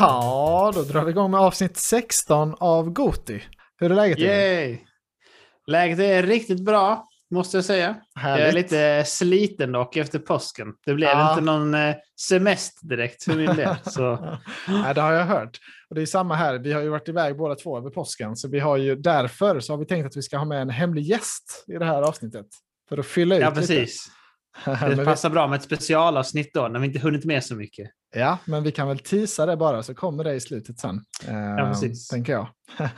Ja, då drar vi igång med avsnitt 16 av Goti. Hur är läget? Yay! Läget är riktigt bra, måste jag säga. Härligt. Jag är lite sliten dock efter påsken. Det blev Ja. inte någon eh, semester direkt för min del. Så. Nej, det har jag hört. Och det är samma här. Vi har ju varit iväg båda två över påsken, så vi har ju därför så har vi tänkt att vi ska ha med en hemlig gäst i det här avsnittet. För att fylla ut Ja, lite. precis. Men Det vi, passar bra med ett specialavsnitt då, när vi inte hunnit med så mycket. ja, men vi kan väl teasa det bara så kommer det i slutet sen. Eh, precis. Tänker jag.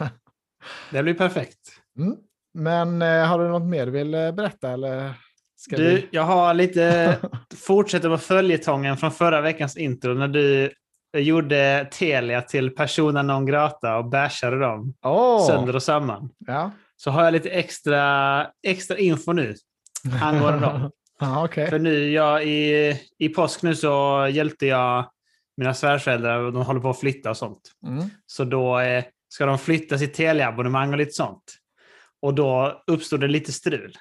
Det blir perfekt. Mm. Men eh, har du något mer du vill eh, berätta? Eller ska Du, vi... jag har lite... Fortsätter på följetongen från förra veckans intro när du gjorde Telia till persona non grata och bashade dem Åh! sönder och samman. Ja. Så har jag lite extra, extra info nu angående dem. Ja, okej. För nu, jag, i, i påsk nu så hjälpte jag mina svärföräldrar de håller på att flytta och sånt. Mm. Så då eh, ska de flytta sitt teleabonnemang och lite sånt. Och då uppstod det lite strul.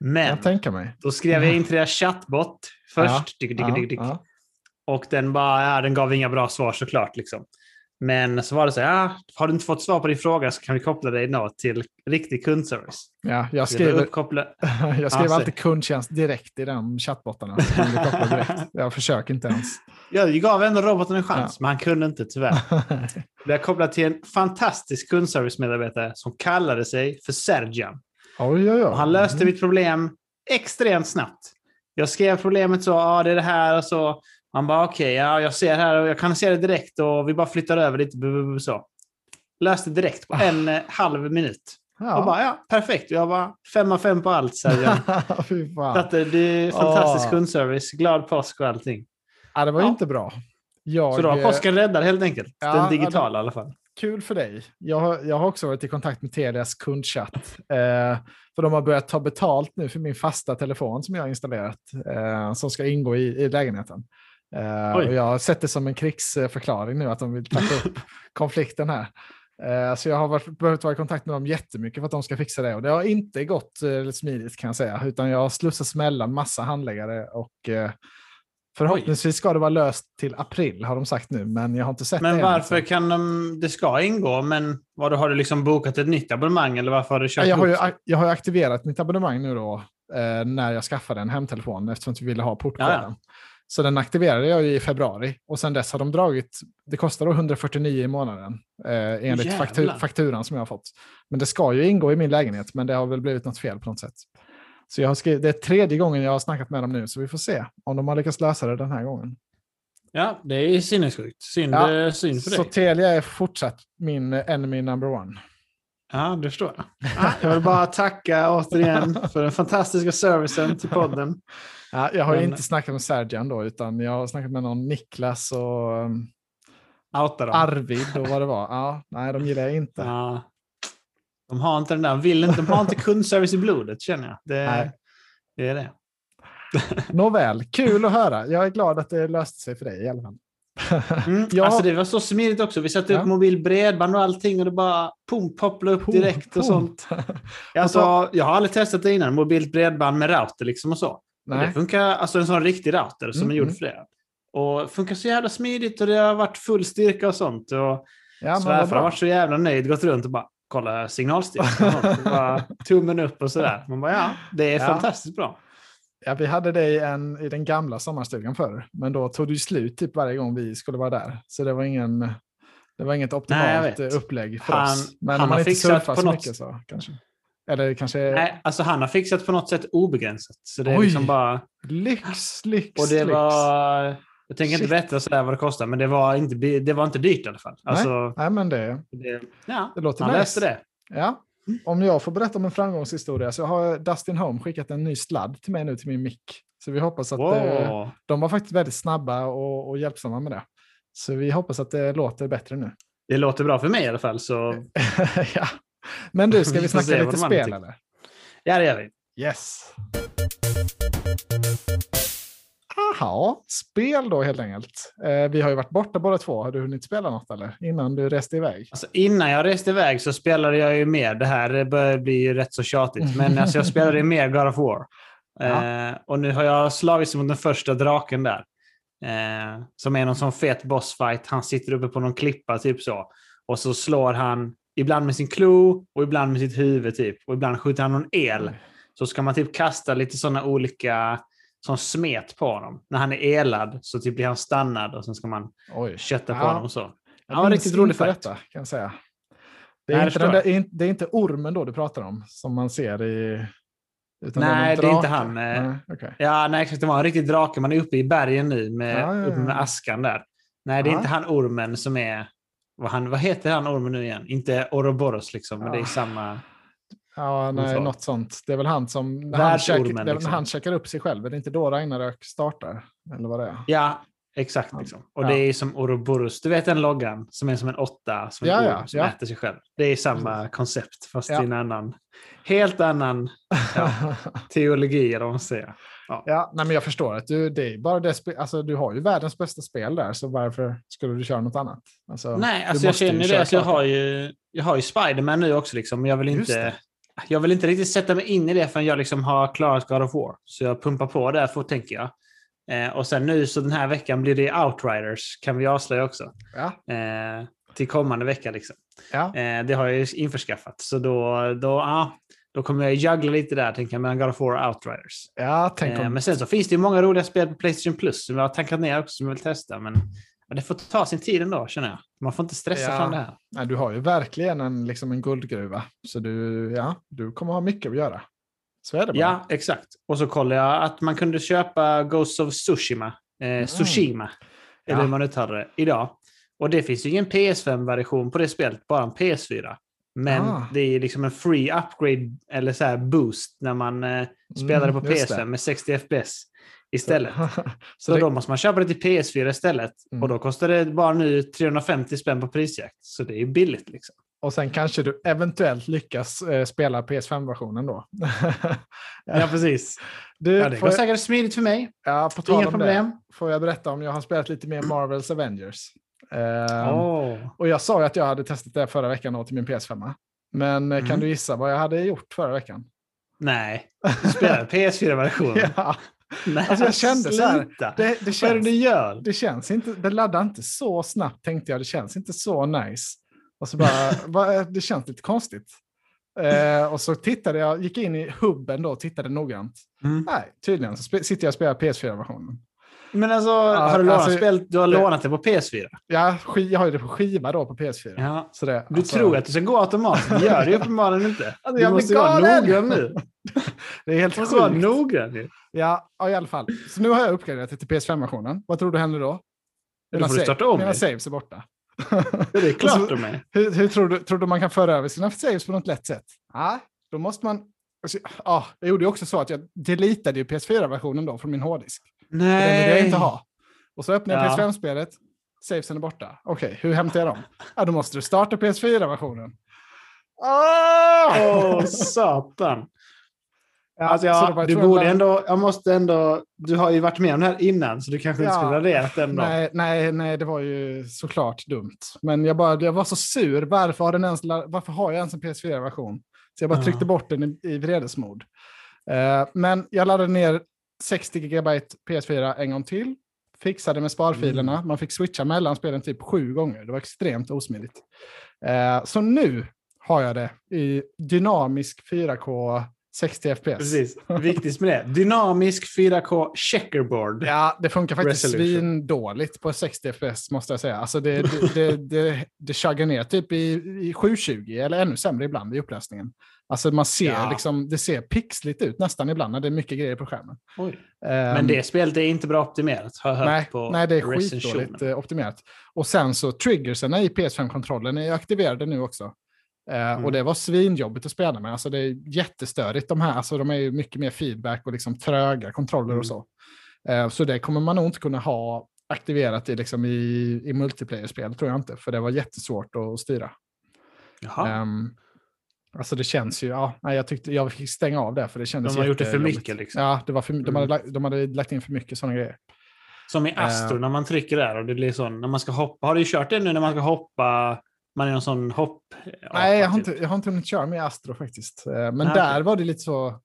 Men då skrev jag in till deras chattbot först. Ja, Dick, dick, Ja, dick. ja. Och den, bara, ja, den gav inga bra svar såklart. Liksom. Men så var det så här, ja, har du inte fått svar på din fråga så kan vi koppla dig då till riktig kundservice. Ja, jag uppkoppla... jag skriver Ja, alltid kundtjänst direkt i den chattbottarna. Jag försöker inte ens. Jag gav ändå roboten en chans, men han kunde inte tyvärr. Vi har kopplat till en fantastisk kundservice-medarbetare som kallade sig för Sergian. oj, oj, oj. Han löste Mm. mitt problem extremt snabbt. Jag skrev problemet så, ja det är det här och så. Han bara okej, ja, jag ser här och jag kan se det direkt och vi bara flyttar över lite. Så. Löste direkt på en eh, halv minut. Och Ja. bara ja, perfekt. Jag var fem av fem på allt. Fy Så fan. att det det är fantastisk Åh. kundservice, glad påsk och allting. Ja, det var Ja. inte bra. Jag, Så då har eh, påsken räddad helt enkelt. Ja, Den ja, digitala i alla fall. Kul för dig. Jag, har- jag har också varit i kontakt med Telias kundchatt. Eh, för de har börjat ta betalt nu för min fasta telefon som jag har installerat. Eh, som ska ingå i, i lägenheten. Oj. och jag har sett det som en krigsförklaring nu att de vill trappa upp konflikten här. Eh, så jag har varit, behövt vara i kontakt med dem jättemycket för att de ska fixa det. Och det har inte gått eh, smidigt kan jag säga. Utan jag har slussats mellan massa handläggare och förhoppningsvis ska det vara löst till april har de sagt nu. Men jag har inte sett det Men än, varför alltså. kan de... Det ska ingå, men vad, har du liksom bokat ett nytt abonnemang eller varför har du kört Ja, jag, har ju, jag har aktiverat mitt abonnemang nu då eh, när jag skaffade en hemtelefon eftersom vi ville ha portkoden. Ja, ja. Så den aktiverade jag i februari och sen dess har de dragit, det kostar då 149 i månaden eh, enligt Jävlar. faktu, fakturan som jag har fått. Men det ska ju ingå i min lägenhet men det har väl blivit något fel på något sätt. Så jag har skrivit, det är tredje gången jag har snackat med dem nu så vi får se om de har lyckats lösa det den här gången. Ja, det är sinnessjukt. Synd, Ja, eh, synd för Så dig. Telia är fortsatt min enemy number one. Ja, det förstår jag. Ja, jag vill bara tacka återigen för den fantastiska servicen till podden. Ja, jag har ju Men- inte snackat med Sergian då, utan jag har snackat med någon Niklas och um, Outa dem. Arvid och vad det var. Ja, nej, de gillar jag inte. Ja. De har inte den där, vill inte, de har inte kundservice i blodet känner jag. Det, Nej. det är det. Nåväl, kul att höra. Jag är glad att det löste sig för dig i alla fall. Mm. Ja. Alltså det var så smidigt också. Vi satte Ja. upp mobil bredband och allting och det bara pum, popplade upp Pum, direkt pum. och sånt. Alltså, jag har aldrig testat det innan, mobilt bredband med router liksom och så. Och Det funkar, alltså en sån riktig router som Mm, är gjord mm. för det. Och funkar så jävla smidigt och det har varit full styrka och sånt. Och Ja, svärfar har varit så jävla nöjd, gått runt och bara kolla signalstyrkan. tummen upp och sådär. Man bara ja, det är Ja. fantastiskt bra. Ja, vi hade det i, en, i den gamla sommarstugan förr, men då tog det slut typ varje gång vi skulle vara där. Så det var, ingen, det var inget Nej, optimalt vet. eh, upplägg för Han- oss. Men han man har inte surfar så något- mycket så kanske. Eller kanske Nej, alltså han har fixat på något sätt obegränsat. Så det är Oj. liksom bara... lyx, lyx, Och det lyx. var... Jag tänker inte Shit. berätta sådär vad det kostar, men det var inte, det var inte dyrt i alla fall. Alltså, Nej, men det, det, ja, det låter han nice. löste det. Ja. Om jag får berätta om en framgångshistoria så har Dustin Home skickat en ny sladd till mig nu till min mick. Så vi hoppas att eh, Wow. de var faktiskt väldigt snabba och, och hjälpsamma med det. Så vi hoppas att det låter bättre nu. Det låter bra för mig i alla fall. Så ja. Men du, ska Vi snacka lite spel eller? ja, det gör vi. Yes. Aha, spel då helt enkelt. Eh, vi har ju varit borta båda två. Har du hunnit spela något eller? Innan du reste iväg? Alltså, innan jag reste iväg så spelade jag ju mer. Det här börjar bli ju rätt så tjatigt. Men alltså, jag spelade ju mer God of War. Ja. Eh, och nu har jag slagits mot den första draken där. Eh, som är någon sån fet bossfight. Han sitter uppe på någon klippa typ så. Och så slår han ibland med sin klo och ibland med sitt huvud typ. Och ibland skjuter han någon el. Så ska man typ kasta lite sådana olika som smet på honom. När han är elad så typ blir han stannad och sen ska man Oj. kötta på Ja. honom så. Ja, minns riktigt rolig fight. detta, kan säga. Det Nej, är, det inte den där, det är inte ormen då du pratar om, som man ser i... Utan Nej, det är inte han, eh, Nej, okej. Ja, nej exakt. Det var en riktig drake. Man är uppe i bergen nu med, Ja, ja, ja. uppe med askan där. Nej, det är inte han ormen som är... Vad, han, vad heter han ormen nu igen? Inte Ouroboros liksom, men det är Ja. samma... Ja, nej, något sånt. Det är väl han som... Han, väl liksom. han upp sig själv. Är det inte då Ragnarök startar? Eller vad det är? Ja, exakt. Liksom. Och Ja. det är som Ouroboros. Du vet den loggan som är som en åtta som Ja, ja, som ja. äter sig själv. Det är samma koncept fast Ja. i en annan... Helt annan Ja. teologi, eller vad man säger. ja, nej, men jag förstår att du, det är bara det alltså, du har ju världens bästa spel där, så varför skulle du köra något annat? Alltså, Nej, alltså jag känner ju det. Alltså jag, har ju, jag har ju Spiderman nu också, liksom, men jag vill, Just inte, det. Jag vill inte riktigt sätta mig in i det förrän jag liksom har klarat God of War. Så jag pumpar på där för tänker jag. Eh, och sen nu så den här veckan blir det Outriders, kan vi avslöja också. Ja, Eh, till kommande vecka. Liksom. ja. Eh, det har jag ju införskaffat. Så då, då, ja, då kommer jag juggla lite där, tänker jag, mellan God of War och Outriders. ja tänk Eh, om... men sen så finns det ju många roliga spel på Playstation Plus som jag har tankat ner också som jag vill testa. Men ja, det får ta sin tid ändå, känner jag. Man får inte stressa Ja. fram det här. Nej, du har ju verkligen en, liksom en guldgruva, så du, ja, du kommer ha mycket att göra. Så är det bara. Ja, exakt. Och så kollade jag att man kunde köpa Ghost of Tsushima, eh, Tsushima, eller Ja. hur man uttalar det, idag. Och det finns ju ingen PS5-version på det spelet, bara en PS4. Men Ah. det är liksom en free upgrade, eller så boost, när man eh, på Mm, just PS5 det. med 60 FPS istället. så Så det, då måste man köpa det till PS4 istället. Mm. Och då kostar det bara nu 350 spänn på prisjakt. Så det är billigt liksom. och sen kanske du eventuellt lyckas eh, spela PS5-versionen då. Ja, precis. du, Ja, det får går jag, säkert smidigt för mig. ja, på tal Inga om problem. det, får jag berätta om jag har spelat lite mer Marvels Avengers. Ehm, Åh. Och jag sa ju att jag hade testat det förra veckan då till min PS5. Men eh, Mm. kan du gissa vad jag hade gjort förra veckan? Nej, du spelar PS4-versionen. Ja, Nej, Alltså, jag kände så här, det, det, det känns, gör? det känns inte, det laddar inte så snabbt tänkte jag, det känns inte så nice. Och så bara, det känns lite konstigt. Eh, och så tittade jag, gick in i hubben då och tittade noggrant. Mm. Nej, tydligen så sitter jag och spelar PS4-versionen. Men alltså, har du, lånat alltså, spel, du har det- lånat det på PS4? Ja, jag har ju det på skiva då på PS4. Ja. Så det, Du alltså, tror att det ska gå automatiskt. Det gör det uppenbarligen inte. Alltså, du jag måste vara noggrann nu. Det är helt Du måste vara sjukt. noggrann ju. Ja, ja, i alla fall. Så nu har jag uppgraderat det till PS5-versionen. Vad tror du händer då? Då får du save- starta om Mina det. saves är borta. Det är klart de är. hur hur tror, du, tror du man kan föra över sina saves på något lätt sätt? Ja, då måste man... Alltså, ja, jag gjorde ju också så att jag deletade ju PS4-versionen då från min hårddisk. För Den vill jag inte ha. Och så öppnar jag Ja. PS5-spelet, savesen är borta. Okej, hur hämtar jag dem? Ja, då måste du starta PS4-versionen. Ah! Åh, satan. Ja, Alltså, jag, du borde ändå, jag måste ändå, du har ju varit med om det här innan så du kanske inte Ja. skulle ha raderat den då. Nej, nej, nej, det var ju såklart dumt. Men jag, bara, jag var så sur. Varför har, den ens, varför har jag ens en PS4-version? Så jag bara tryckte bort den i, i vredesmod. Eh, men jag laddade ner 60 GB PS4 en gång till. Fixade med sparfilerna. Mm. Man fick switcha mellan spelen typ sju gånger. Det var extremt osmidigt. Eh, så nu har jag det i dynamisk 4K 60 FPS. Precis, viktigt med det. Dynamisk 4K checkerboard. Ja, det funkar faktiskt svindåligt på 60 FPS måste jag säga. Alltså det, det, det, det, det ner typ i, i 720 eller ännu sämre ibland i upplösningen. Alltså man ser Ja. liksom, det ser pixligt ut nästan ibland när det är mycket grejer på skärmen. Ehm, Men det spelet är inte bra optimerat, har jag hört nej, på nej, det är skitdåligt eh, optimerat. Och sen så triggerserna i PS5-kontrollen är aktiverade nu också. Eh, Mm. Och det var svinjobbigt att spela med. Alltså det är jättestörigt de här. Alltså de är ju mycket mer feedback och liksom tröga kontroller Mm. och så. Eh, Så det kommer man nog inte kunna ha aktiverat i, liksom i, i multiplayer-spel, tror jag inte. För det var jättesvårt att styra. Jaha. Alltså det känns ju, ja, nej, jag tyckte jag fick stänga av det för det kändes De har gjort det för mycket, liksom. Ja, det var för, de, Mm. hade, lagt- de hade lagt in för mycket sådana grejer. Som i Astro, eh, när man trycker där och det blir sån, när man ska hoppa. Har du kört det nu när man ska hoppa? Man är någon sån hopp... Nej, jag har, inte, jag har inte hunnit köra med Astro faktiskt. Eh, Men Nej, där okej. var det lite så,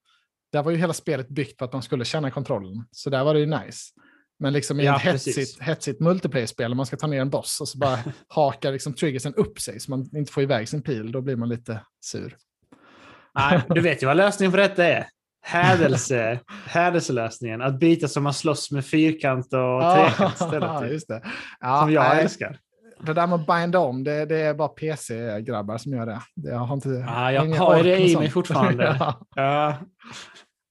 där var ju hela spelet byggt på att de skulle känna kontrollen. Så där var det ju nice. Men liksom i Ja, ett hetsigt, precis. hetsigt multiplayer-spel, man ska ta ner en boss och så bara hakar liksom triggersen upp sig så man inte får iväg sin pil, då blir man lite sur. Nej, du vet ju vad lösningen på detta är. Hädelse, hädelselösningen. Att byta så man slåss med fyrkant och trekant istället. typ. just det. Ja, Som jag nej, älskar. Det där med att binda om, det, det är bara PC-grabbar som gör det. jag har inte, Ja, jag ingen har det i mig fortfarande. ja. Ja.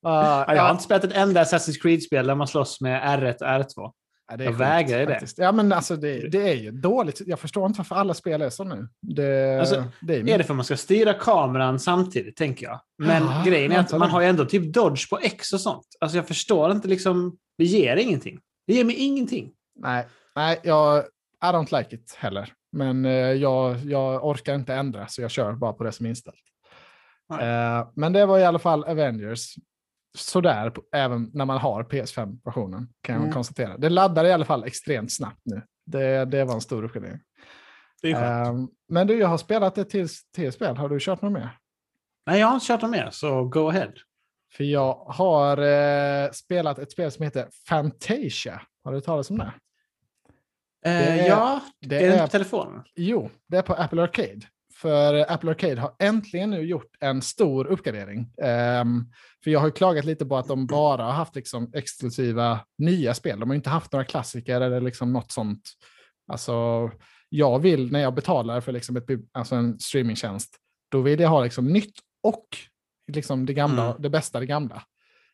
Ja, Ja, jag har inte spelat ett enda Assassin's Creed-spel där man slåss med R1 och R2. Ja, det är Jag vägrar det. Ja, men alltså det, det är ju dåligt. Jag förstår inte varför alla spel är så nu. Det, Alltså, det är, Är det för att man ska styra kameran samtidigt, tänker jag. Men Ja, grejen är att man har ju ändå typ dodge på X och sånt. Alltså jag förstår inte liksom, det ger ingenting. Det ger mig ingenting. Nej, nej jag, I don't like it heller. Men eh, jag, jag orkar inte ändra, så jag kör bara på det som är inställt. Eh, men det var i alla fall Avengers. Sådär, även när man har PS5-versionen, kan jag Mm. konstatera. Det laddar i alla fall extremt snabbt nu. Det, det var en stor uppgradering. Det är skönt. Eh, men du, jag har spelat ett till, till spel. Har du kört något mer? Nej, jag har inte kört dem mer, så go ahead. För jag har eh, spelat ett spel som heter Fantasia. Har du talat om det? Eh, är- ja, Det är det inte på telefonen? Jo, det är på Apple Arcade. För Apple Arcade har äntligen nu gjort en stor uppgradering. Ehm, för jag har klagat lite på att de bara har haft liksom exklusiva nya spel. De har inte haft några klassiker eller liksom något sånt. Alltså, jag vill när jag betalar för liksom ett, alltså en streamingtjänst, då vill jag ha liksom nytt och liksom det, gamla, Mm. det bästa det gamla.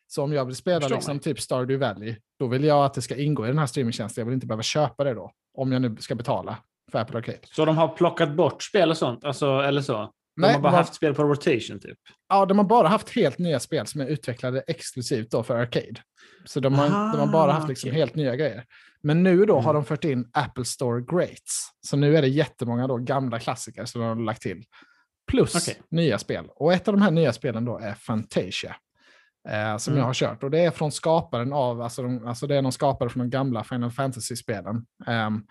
Så om jag vill spela Förstår liksom mig. typ Stardew Valley, då vill jag att det ska ingå i den här streamingtjänsten. Jag vill inte behöva köpa det då, om jag nu ska betala för Apple Arcade. Så de har plockat bort spel och sånt? Alltså, eller så? De Nej, har bara har- haft spel på rotation typ? Ja, de har bara haft helt nya spel som är utvecklade exklusivt då för Arcade. Så de har, Ah, de har bara haft liksom okej. helt nya grejer. Men nu då har Mm. de fört in Apple Store Greats. Så nu är det jättemånga då gamla klassiker som de har lagt till. Plus Okej. nya spel. Och ett av de här nya spelen då är Fantasia. Eh, som Mm. jag har kört. Och det är från skaparen av, alltså, de, alltså det är någon skapare från de gamla Final Fantasy-spelen. Ehm,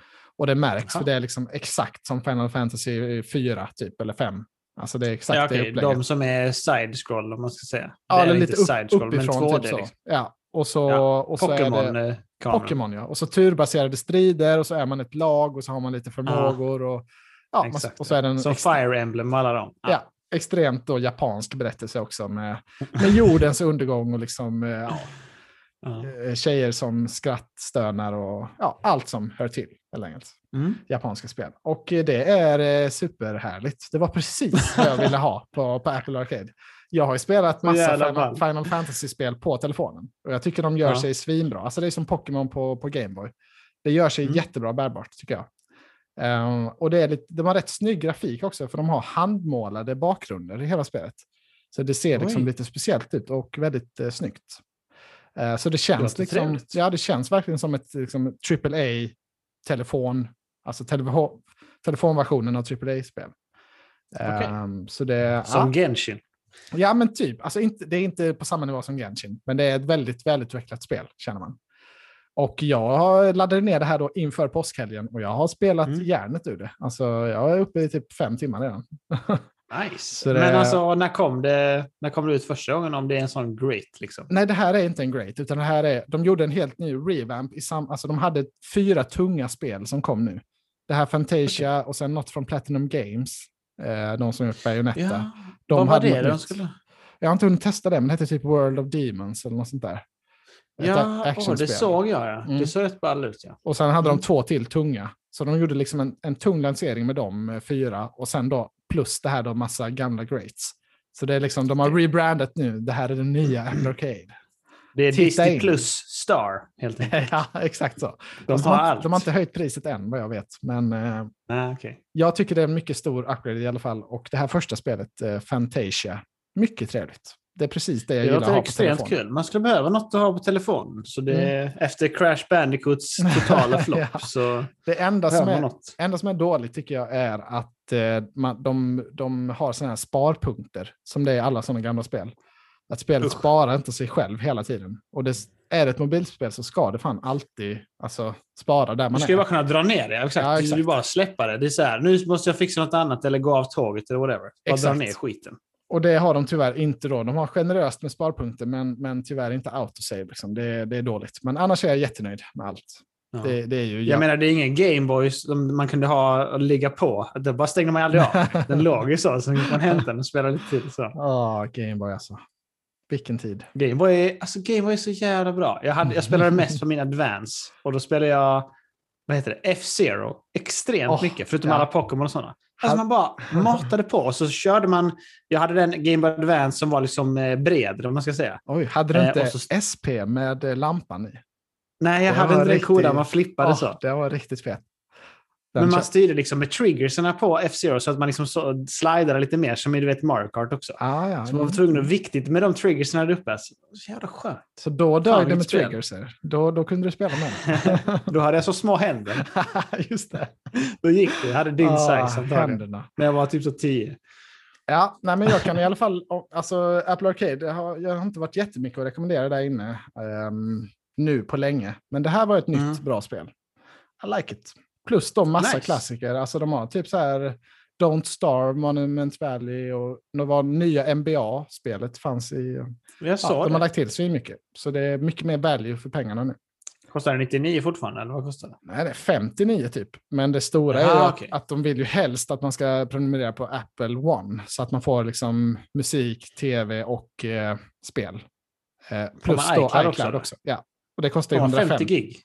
och det märks, Jaha. för det är liksom exakt som Final Fantasy 4 typ, eller 5. Alltså det är exakt Ja, det okej. upplägget. De som är side-scroll, om man ska säga. Ja, det eller är lite upp, side-scroll, men uppifrån 2D. typ så. liksom. Ja, och så, Ja, och så är det. Pokémon, ja. Och så turbaserade strider och så är man ett lag och så har man lite förmågor. Och, ja, man, och så är det en Som Fire Emblem alla dem. ja, extremt då japansk berättelse också med, med jordens undergång och liksom, eh, ja, Ja. eh, tjejer som skrattstönar och ja, allt som hör till. Helt enkelt. Mm. Japanska spel. Och det är eh, superhärligt. Det var precis vad jag ville ha på, på Apple Arcade. Jag har ju spelat massa Final. Final Fantasy-spel på telefonen. Och jag tycker de gör Ja. sig svinbra. Alltså det är som Pokémon på, på Gameboy. Det gör sig Mm. jättebra bärbart tycker jag. Ehm, och det är lite, de har rätt snygg grafik också, för de har handmålade bakgrunder i hela spelet. Så det ser liksom Oj. lite speciellt ut och väldigt eh, snyggt. Eh, så det känns, låter liksom, trevligt. ja, det känns verkligen som ett liksom, AAA-telefon, alltså telefon, telefonversionen av AAA-spel. Så det, Som ja, Genshin. ja, men typ. Alltså inte, det är inte på samma nivå som Genshin, men det är ett väldigt välutvecklat spel, känner man. Och jag laddade ner det här då inför påskhelgen och jag har spelat Mm. järnet ur det. Alltså jag är uppe i typ fem timmar redan. Nice. Det- Men alltså, när kom, det, när kom det ut första gången? Om det är en sån great liksom? Nej, det här är inte en great, utan det här är, de gjorde en helt ny revamp. I sam, alltså de hade fyra tunga spel som kom nu. Det här Fantasia och sen något från Platinum Games, eh, de som gjort Bayonetta. Ja, de vad var hade det de skulle... Jag har inte hunnit testa det, men det hette typ World of Demons eller något sånt där. Ett Ja, åh, det såg jag ja. Mm. Det såg rätt ball ut ja. Och sen hade Mm. de två till tunga. Så de gjorde liksom en, en tung lansering med de eh, fyra och sen då plus det här då massa gamla greats. Så det är liksom, de har rebrandat nu, det här är den nya Apple Arcade. Det är Titta Disney in. Plus Star helt enkelt. ja, exakt så. De har har, allt. inte- de har inte höjt priset än vad jag vet. Men eh, Nej, okej. jag tycker det är en mycket stor upgrade i alla fall. Och det här första spelet, eh, Fantasia, mycket trevligt. Det är precis det jag Det gillar att ha på extremt telefonen. kul. Man skulle behöva något att ha på telefonen. Så det, Efter Crash Bandicoots totala flopp Ja. så Det enda som, är, något. enda som är dåligt tycker jag är att eh, man, de, de har sådana här sparpunkter som det är i alla sådana gamla spel. Att spelet Usch. sparar inte sig själv hela tiden. Och det, är det ett mobilspel så ska det fan alltid alltså, spara där Du man ska ju är. bara kunna dra ner det. Exakt. Ja, Du exakt. vill bara släppa det. Det är så här, nu måste jag fixa något annat eller gå av tåget eller whatever. Bara dra Exakt. ner skiten. Och det har de tyvärr inte då. De har generöst med sparpunkter, men, men tyvärr inte autosave. Liksom. Det, det är dåligt. Men annars är jag jättenöjd med allt. Ja. Det, det är ju... Jag menar, det är ingen Gameboys som man kunde ha och ligga på. Det bara stängde man aldrig av. Den låg ju så, så man hämta den och spela lite till. Ja, Gameboy alltså. Vilken tid. Gameboy är, alltså, Gameboy är så jävla bra. Jag, hade, jag spelade mest på min Advance och då spelade jag vad heter det? F-Zero extremt Åh, mycket, förutom ja. alla Pokémon och sådana. Alltså man bara matade på och så körde man... Jag hade den Game Boy Advance som var liksom eh, bred, vad man ska säga. Oj, hade du Eh, inte och så- SP med eh, lampan i? Nej, jag Det hade inte den riktigt- coola, man flippade Åh, så. Det var riktigt fet. Den Men man styrde liksom med triggerserna på F-Zero så att man liksom så, slidade lite mer, som i du vet Mario Kart också. Ah, ja. Så man var tvungen att viktigt med de triggerserna där uppe. Så, så jävla skönt. Så då dög det med spel. triggerser. Då, då kunde du spela med. Då hade jag så små händer. Just det. Då gick det. Jag hade din Ah, size händerna. När jag var typ så 10. Ja, nej, men jag kan i alla fall, alltså Apple Arcade, det har, jag har inte varit jättemycket att rekommendera där inne ehm, nu på länge. Men det här var ett nytt Mm. bra spel. I like it. Plus de massa Nice. klassiker, alltså de har typ så här Don't Starve, Monument Valley och det var nya NBA-spelet fanns i... Jag Ja, sa de har lagt till så mycket. Så det är mycket mer value för pengarna nu. Kostar det 99 fortfarande, eller vad kostar det? Nej, det är 59 typ. Men det stora är Jaha, ju att, okej. att de vill ju helst att man ska prenumerera på Apple One. Så att man får liksom musik, tv och eh, spel. Eh, plus då iCloud iCloud också, också. Ja. Och det kostar ju Ja, 150 50 gig.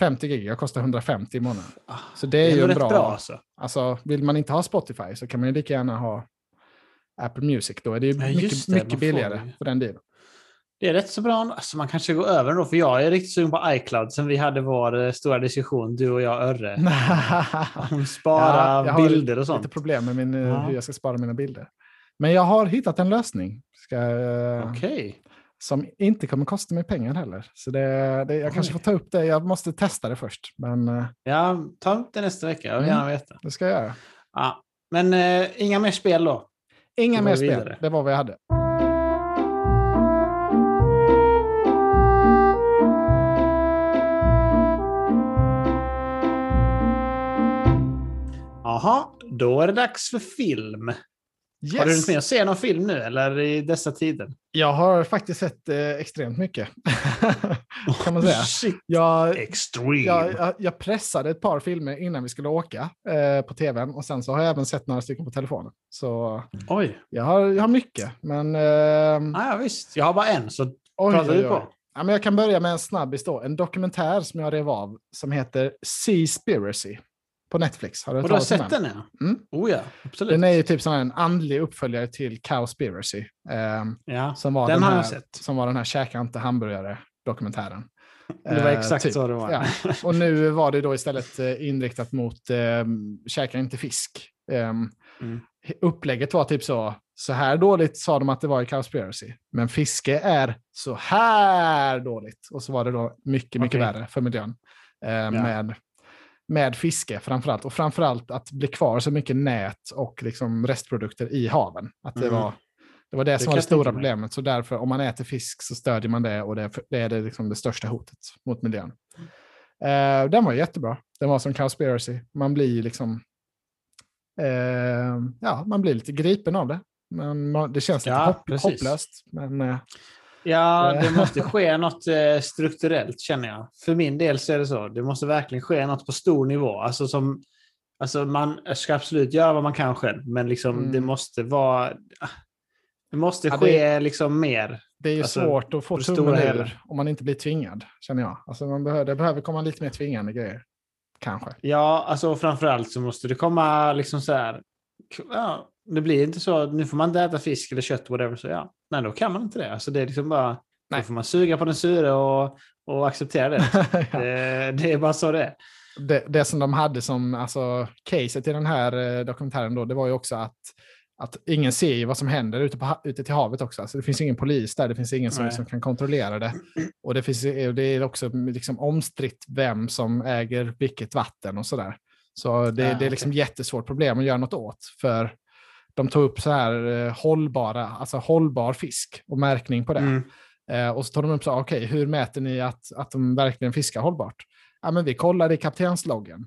50 gig. Jag kostar 150 i månaden. Ah, Så det är, ju ändå en rätt bra... bra alltså. Alltså, vill man inte ha Spotify så kan man ju lika gärna ha Apple Music. Då är det ju Ja, mycket, det, mycket billigare ju. för den delen. Det är rätt så bra. Alltså man kanske går över då, för jag är riktigt sugen på iCloud sen vi hade vår eh, stora diskussion, du och jag Örre. Om spara Ja, jag har bilder och sånt. lite problem med min, eh, Ja. hur jag ska spara mina bilder. Men jag har hittat en lösning. Ska, Okej. Som inte kommer kosta mig pengar heller. Så det, det, jag kanske Oj. får ta upp det. Jag måste testa det först. Men eh, Ja, ta upp det nästa vecka. Jag vill Mm. gärna veta. det ska jag göra. Ja. Men eh, inga mer spel då? Inga mer spel. vidare. Det var vad jag hade. Jaha, då är det dags för film. Har du Yes. hunnit med att se någon film nu, eller i dessa tider? Jag har faktiskt sett eh, extremt mycket. kan man säga. Shit, Jag, jag, jag, jag pressade ett par filmer innan vi skulle åka eh, på tvn. Och sen så har jag även sett några stycken på telefonen. Så Oj, jag har, jag har mycket. Men... Eh, ja, visst. Jag har bara en, så oj, pratar du på. Ja, men jag kan börja med en snabbis då. En dokumentär som jag rev av som heter Seaspiracy på Netflix. Har du Och du har sett den? Ja. Mm. Oh ja, absolut. Den är ju typ som en andlig uppföljare till Cowspiracy. ehm, ja. som, var Den den har här, jag sett. som var den här käka inte hamburgare-dokumentären. Det var Eh, exakt typ. så det var. Ja. Och nu var det då istället eh, inriktat mot eh, käka inte fisk. Ehm, Mm. Upplägget var typ så, så här dåligt sa de att det var i Cowspiracy. Men fiske är så här dåligt. Och så var det då mycket, mycket Okej. värre för miljön. Eh, med, med fiske framförallt. Och framförallt att bli kvar så mycket nät och liksom restprodukter i haven. Att det Mm. var det var det, som kan var det stora problemet. Så därför, om man äter fisk så stödjer man det och det, det är det, liksom det största hotet mot miljön. Eh, den var jättebra. Den var som Cowspiracy. Man blir liksom... Eh, ja, man blir lite gripen av det. Men det känns lite Ja, hopp, hopplöst. Men eh, Ja, Eh. det måste ske något eh, strukturellt känner jag. För min del så är det så. Det måste verkligen ske något på stor nivå. Alltså som, alltså man ska absolut göra vad man kan själv, men liksom Mm. det måste vara... Det måste Ja, det- ske liksom mer. det är ju Alltså, svårt att få det tummen ur om man inte blir tvingad, känner jag. Alltså man behöver, det behöver komma lite mer tvingande grejer. Kanske. Ja, alltså framförallt så måste det komma liksom så här... Ja, det blir inte så, nu får man inte äta fisk eller kött, whatever, så ja. Nej, då kan man inte det. Alltså det är liksom bara... Nej. Då får man suga på den sure och, och acceptera det. Ja. det. Det är bara så det är. det, det som de hade som alltså, caset i den här eh, dokumentären då, det var ju också att, att ingen ser ju vad som händer ute, på, ute till havet också. Alltså, det finns ingen polis där, det finns ingen som liksom kan kontrollera det. Och det, finns, ju- det är också liksom omstritt vem som äger vilket vatten och sådär. Så det, Ja, det är liksom jättesvårt problem att göra något åt. För de tog upp så här eh, hållbara, alltså hållbar fisk och märkning på det. Mm. Eh, och så tar de upp så här, okej, hur mäter ni att, att de verkligen fiskar hållbart? Ja, men vi kollar i kaptensloggen.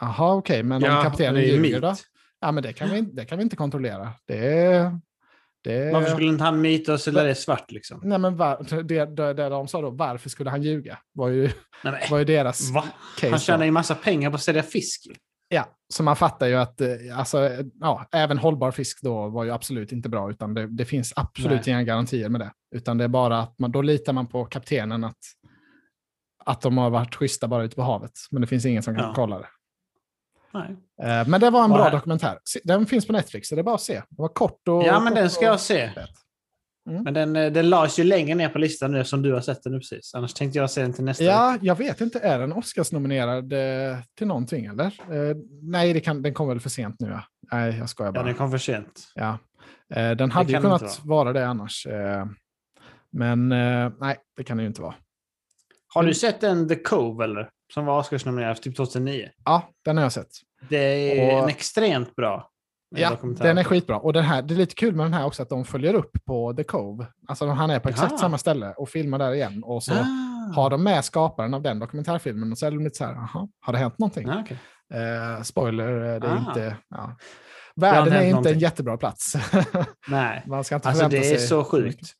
Jaha, okej, men om Ja, kaptenen det är ljuger då? Ja, men det kan vi, det kan vi inte kontrollera. Det Det, Varför skulle inte han mytos eller är det svart liksom? Nej, men var, det, det, det de sa då, varför skulle han ljuga? Var ju, Nej, men, var ju deras va? case. Han tjänar ju massa pengar på att sälja fisk. Ja, så man fattar ju att eh, alltså, ja, även hållbar fisk då var ju absolut inte bra, utan det, det finns absolut Nej. inga garantier med det. Utan det är bara att man, då litar man på kaptenen att, att de har varit schyssta bara ute på havet. Men det finns ingen som kan Ja. kolla det. Nej. Eh, Men det var en Vad bra är- dokumentär. Den finns på Netflix, så det är bara att se. Det var kort och... Ja, men den ska och- jag se. Mm. Men den, eh, den lades ju längre ner på listan nu som du har sett den nu precis. Annars tänkte jag se den till nästa vecka. Ja, jag vet inte. Är den Oscars-nominerad eh, till någonting, eller? Eh, nej, kan, den kom väl för sent nu, ja. Nej, jag skojar Ja, bara. den kom för sent. Ja. Eh, den hade ju kunnat inte vara det annars. Eh, men eh, nej, det kan det ju inte vara. Har Mm. du sett den The Cove eller? Som var Oscarsnominerad typ 2009. Ja, den har jag sett. Det är Och- en extremt bra Ja, den är skitbra. Och den här, det är lite kul med den här också att de följer upp på The Cove. Alltså han är på exakt Jaha. samma ställe och filmar där igen. Och så Ah. har de med skaparen av den dokumentärfilmen och så är de lite så här, jaha, har det hänt någonting? Ah, okej. Eh, spoiler, eh, det är Ah. inte... Ja. Världen är inte en någonting. jättebra plats. Nej, Man ska inte alltså det är så sjukt.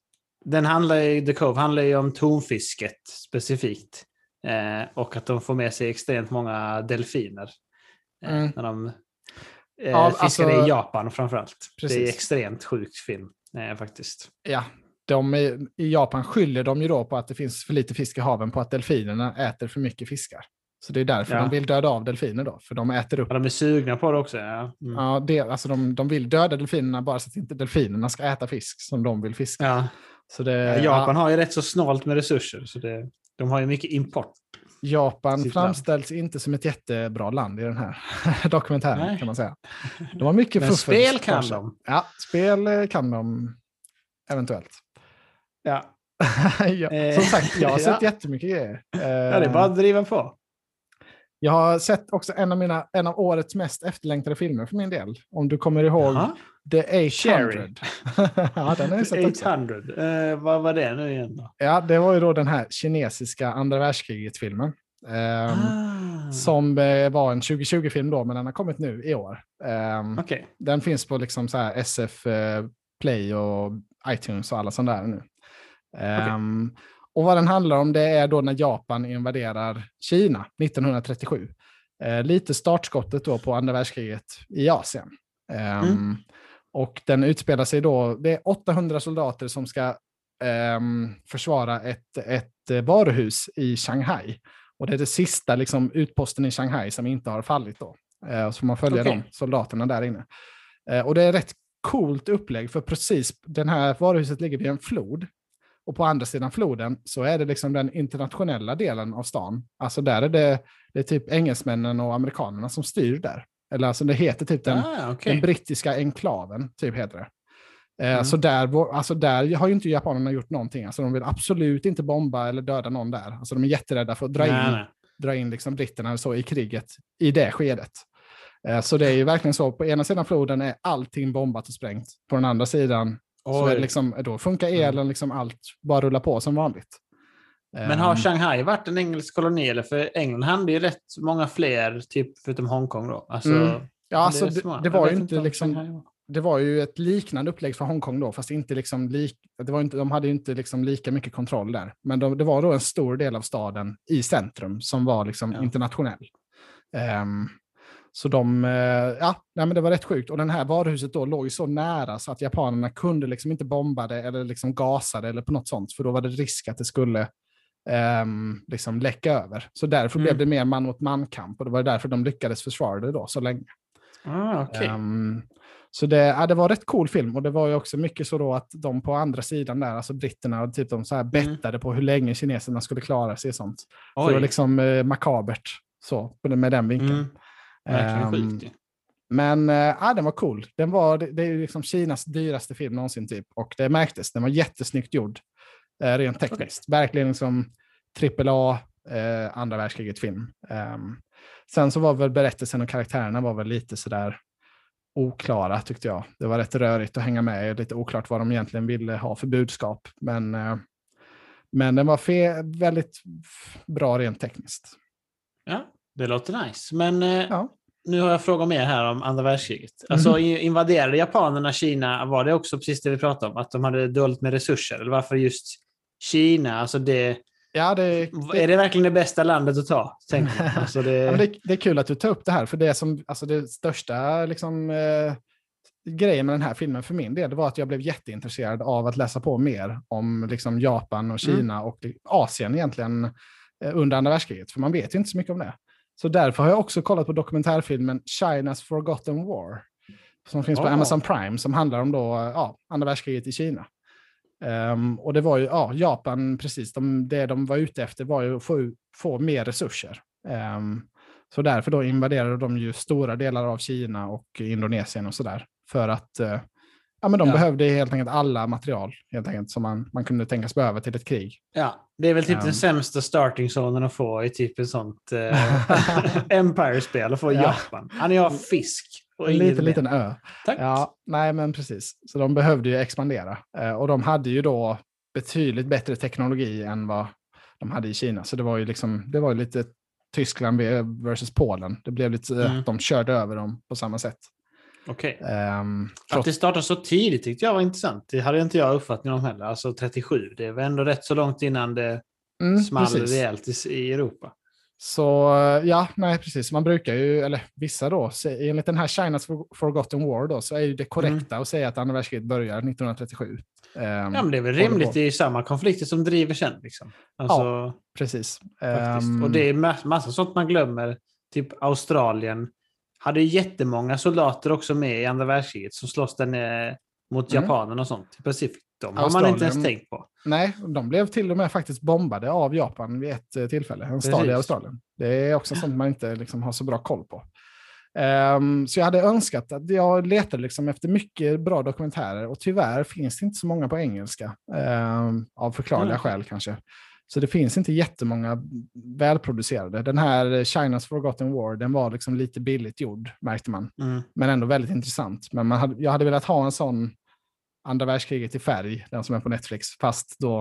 Den handlar ju, The Cove handlar ju om tonfisket specifikt. Eh, och att de får med sig extremt många delfiner. Eh, Mm. När de Ja, fiskar alltså- i Japan framförallt. Det är Precis. extremt sjukt film eh, faktiskt. Ja, de I Japan skyller de ju då på att det finns för lite fisk i haven på att delfinerna äter för mycket fiskar. Så det är därför Ja. de vill döda av delfiner då, för de äter upp Ja, de är sugna på det också. Ja. Mm. Ja, det, alltså de, de vill döda delfinerna bara så att inte delfinerna ska äta fisk som de vill fiska. Ja. Så det, Ja, Japan har ju rätt så snålt med resurser. Så det, de har ju mycket import. Ja, Japan sitt land. framställs inte som ett jättebra land i den här dokumentären Nej. kan man säga. De har mycket Men spel kan sig. de. Ja, spel eh, kan de eventuellt. Ja. ja, Eh, som sagt, jag har ja. sett jättemycket grejer. ja, det är bara att driva på. Jag har sett också en av, mina, en av årets mest efterlängtade filmer för min del. Om du kommer ihåg Jaha. The Cherry. 800. ja, den har jag sett också. 800. Eh, vad var det nu igen då? Ja, det var ju då den här kinesiska andra världskriget-filmen. Ehm, Ah. Som eh, var en 2020-film då, men den har kommit nu i år. Ehm, Okej. Den finns på liksom så här SF eh, Play och iTunes och alla sådana där nu. Ehm, Och vad den handlar om det är då när Japan invaderar Kina 1937. Eh, lite startskottet då på andra världskriget i Asien. Ehm, Mm. Och den utspelar sig då, det är 800 soldater som ska ehm, försvara ett, ett eh, varuhus i Shanghai. Och det är det sista liksom, utposten i Shanghai som inte har fallit då. Eh, så man följer Okej. de soldaterna där inne. Eh, och det är rätt coolt upplägg, för precis det här varuhuset ligger vid en flod. Och på andra sidan floden så är det liksom den internationella delen av stan. Alltså där är det, det är typ engelsmännen och amerikanerna som styr där. Eller alltså det heter typ den, Ah, okej. den brittiska enklaven, typ heter det. Eh, Mm. Så där, alltså där har ju inte japanerna gjort någonting. Alltså de vill absolut inte bomba eller döda någon där. Alltså de är jätterädda för att dra Nej, in, nej. dra in liksom britterna så i kriget i det skedet. Eh, Så det är ju verkligen så, på ena sidan floden är allting bombat och sprängt. På den andra sidan så är Oj. det liksom, då funkar Mm. elen, liksom allt bara rullar på som vanligt. Men har Ehm, Shanghai varit en engelsk koloni? Eller? För England hade ju rätt många fler, typ förutom Hongkong då. Alltså, Mm. Ja, alltså är det, det Jag var ju inte om liksom, det var ju ett liknande upplägg för Hongkong då, fast inte liksom lik, det var inte, de hade inte liksom lika mycket kontroll där. Men de, det var då en stor del av staden i centrum som var liksom Ja. internationell. Ehm, så de, eh, ja, nej, men det var rätt sjukt. Och den här varuhuset då låg ju så nära så att japanerna kunde liksom inte bomba det eller liksom gasa det eller på något sånt, för då var det risk att det skulle ehm, liksom läcka över. Så därför Mm. blev det mer man mot man-kamp och det var därför de lyckades försvara det då så länge. Ah, okej. Ehm, så det, ja, det var rätt cool film och det var ju också mycket så då att de på andra sidan där, alltså britterna, typ de så här bettade på hur länge kineserna skulle klara sig och sånt. Så det var liksom eh, makabert så, med den vinkeln. Mm. Verkligen Ehm, sjukt ju. Men eh, ja, den var cool. Den var, det, det är liksom Kinas dyraste film någonsin typ. Och det märktes, den var jättesnyggt gjord. Eh, rent tekniskt. Verkligen liksom AAA, eh, andra världskriget-film. Ehm, sen så var väl berättelsen och karaktärerna var väl lite sådär oklara tyckte jag. Det var rätt rörigt att hänga med. Lite oklart vad de egentligen ville ha för budskap. Men, eh, men den var fe- väldigt bra rent tekniskt. Ja, det låter nice. Men eh, Ja. nu har jag frågat mer här om andra världskriget. Alltså Mhm. i- invaderade japanerna Kina, var det också precis det vi pratade om? Att de hade dåligt med resurser? Eller varför just Kina? Alltså det, Ja, det, är det verkligen det bästa landet att ta? Alltså det, Ja, det, det är kul att du tar upp det här, för det som, alltså det största liksom, eh, grejen med den här filmen för min del, var att jag blev jätteintresserad av att läsa på mer om liksom, Japan och Mm. Kina och Asien egentligen eh, under andra världskriget, för man vet ju inte så mycket om det. Så därför har jag också kollat på dokumentärfilmen China's Forgotten War, som finns på Oh. Amazon Prime, som handlar om då, ja, andra världskriget i Kina. Ehm, och det var ju, ja, Japan, precis, de, det de var ute efter var ju att få, få mer resurser. Ehm, så därför då invaderade de ju stora delar av Kina och Indonesien och sådär. För att eh, ja, men de Ja. behövde helt enkelt alla material helt enkelt, som man, man kunde tänkas behöva till ett krig. ja, det är väl typ Ja. den sämsta starting zonen att få i typ ett sånt eh, Empire-spel, att få Ja. Japan. Han är fisk. Och En liten, liten ö. Tack. Ja, nej men precis. Så de behövde ju expandera. Eh, och de hade ju då betydligt bättre teknologi än vad de hade i Kina. Så det var ju liksom, det var ju lite Tyskland versus Polen. Det blev lite, Mm. de körde över dem på samma sätt. Okej. Ehm, Att det startade så tidigt tyckte jag var intressant. Det hade inte jag uppfattning om heller. Alltså 37, det var ändå rätt så långt innan det mm, small precis. rejält i, i Europa. Så eh, ja, nej precis. Man brukar ju, eller vissa då, enligt den här China's For- Forgotten War då, så är ju det korrekta att säga att andra världskriget börjar 1937. Ehm, Ja, men det är väl rimligt. Det är ju samma konflikter som driver sen. Liksom. Alltså, Precis. faktiskt. Ehm, Och det är ma- massa sånt man glömmer. Typ Australien hade jättemånga soldater också med i andra världskriget som slåss där nere mot Mm. japanerna och sånt i Pacific. De har man inte ens tänkt på. Nej, de blev till och med faktiskt bombade av Japan vid ett eh, tillfälle. En stad i. Australien. Det är också sånt man inte liksom har så bra koll på. Ehm, så jag hade önskat att jag letade liksom efter mycket bra dokumentärer och tyvärr finns det inte så många på engelska. ehm, av förklarliga Mm. skäl kanske. Så det finns inte jättemånga välproducerade. Den här China's Forgotten War, den var liksom lite billigt gjord, märkte man. Mm. Men ändå väldigt intressant. Men man hade, jag hade velat ha en sån andra världskriget i färg, den som är på Netflix, fast då,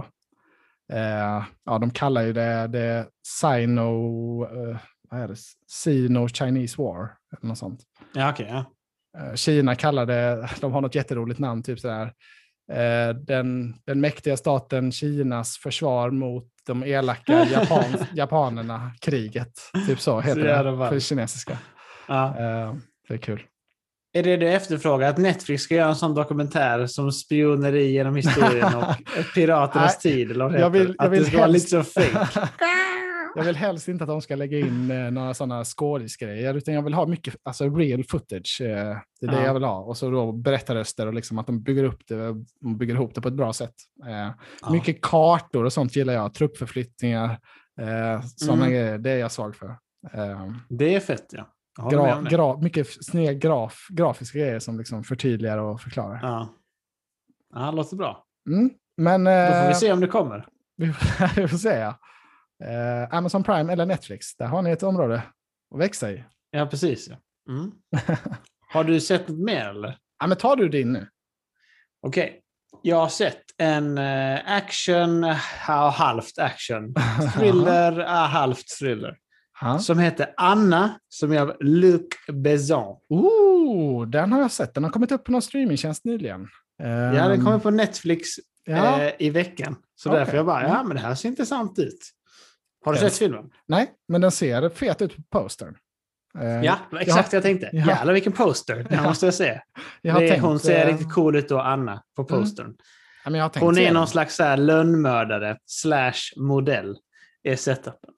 eh, ja de kallar ju det, det Sino, eh, vad är det, Sino Chinese War, eller något sånt. Ja, okej. ja. Eh, Kina kallar det, de har något jätteroligt namn, typ sådär, eh, den, den mäktiga staten Kinas försvar mot de elaka Japan, japanerna, kriget. Typ så heter jävla det ballt. för kinesiska. Ja. Eh, det är kul. Är det du efterfrågar? Att Netflix ska göra en sån dokumentär som spioneri genom historien och piraternas tid? Eller det Jag vill- jag att vill det ska vara lite helst- så fake. Jag vill helst inte att de ska lägga in eh, några sådana skådisgrejer, utan jag vill ha mycket alltså real footage. Eh, det är det Ja. jag vill ha. Och så då berättarröster och liksom att de bygger upp det bygger ihop det på ett bra sätt. Eh, Ja. Mycket kartor och sånt gillar jag. Truppförflyttningar, eh, sådana Mm. grejer. Det är jag svag för. Eh, Det är fett, ja. Gra, det. gra, mycket snygga graf, grafiska grejer som liksom förtydligar och förklarar. Ja. ja, det låter bra. Mm. Men Då får eh, vi se om det kommer. vi vi får se. ja. Eh, Amazon Prime eller Netflix, där har ni ett område att växa i. Ja, precis. Mm. Har du sett något mer eller? Ja, men tar du din nu? Okej. Jag har sett en eh, action, halvt action. Thriller, halvt thriller. Ja. Som heter Anna, som är av Luc Besson. Oh, den har jag sett. Den har kommit upp på någon streamingtjänst nyligen. Ja, den Ehm, kommer på Netflix ja. eh, i veckan. Så Okej. därför jag bara, ja Mm. men det här ser intressant ut. Har du Den- sett filmen? Nej, men den ser fet ut på postern. Eh, Ja, exakt det jag tänkte. Ja. Jävlar vilken poster. Här Ja. måste jag se. jag Det, tänkt, hon ser eh, riktigt cool ut då, Anna, på postern. ja, men jag har tänkt Hon är den. någon slags så här lönnmördare slash modell. Är setupen.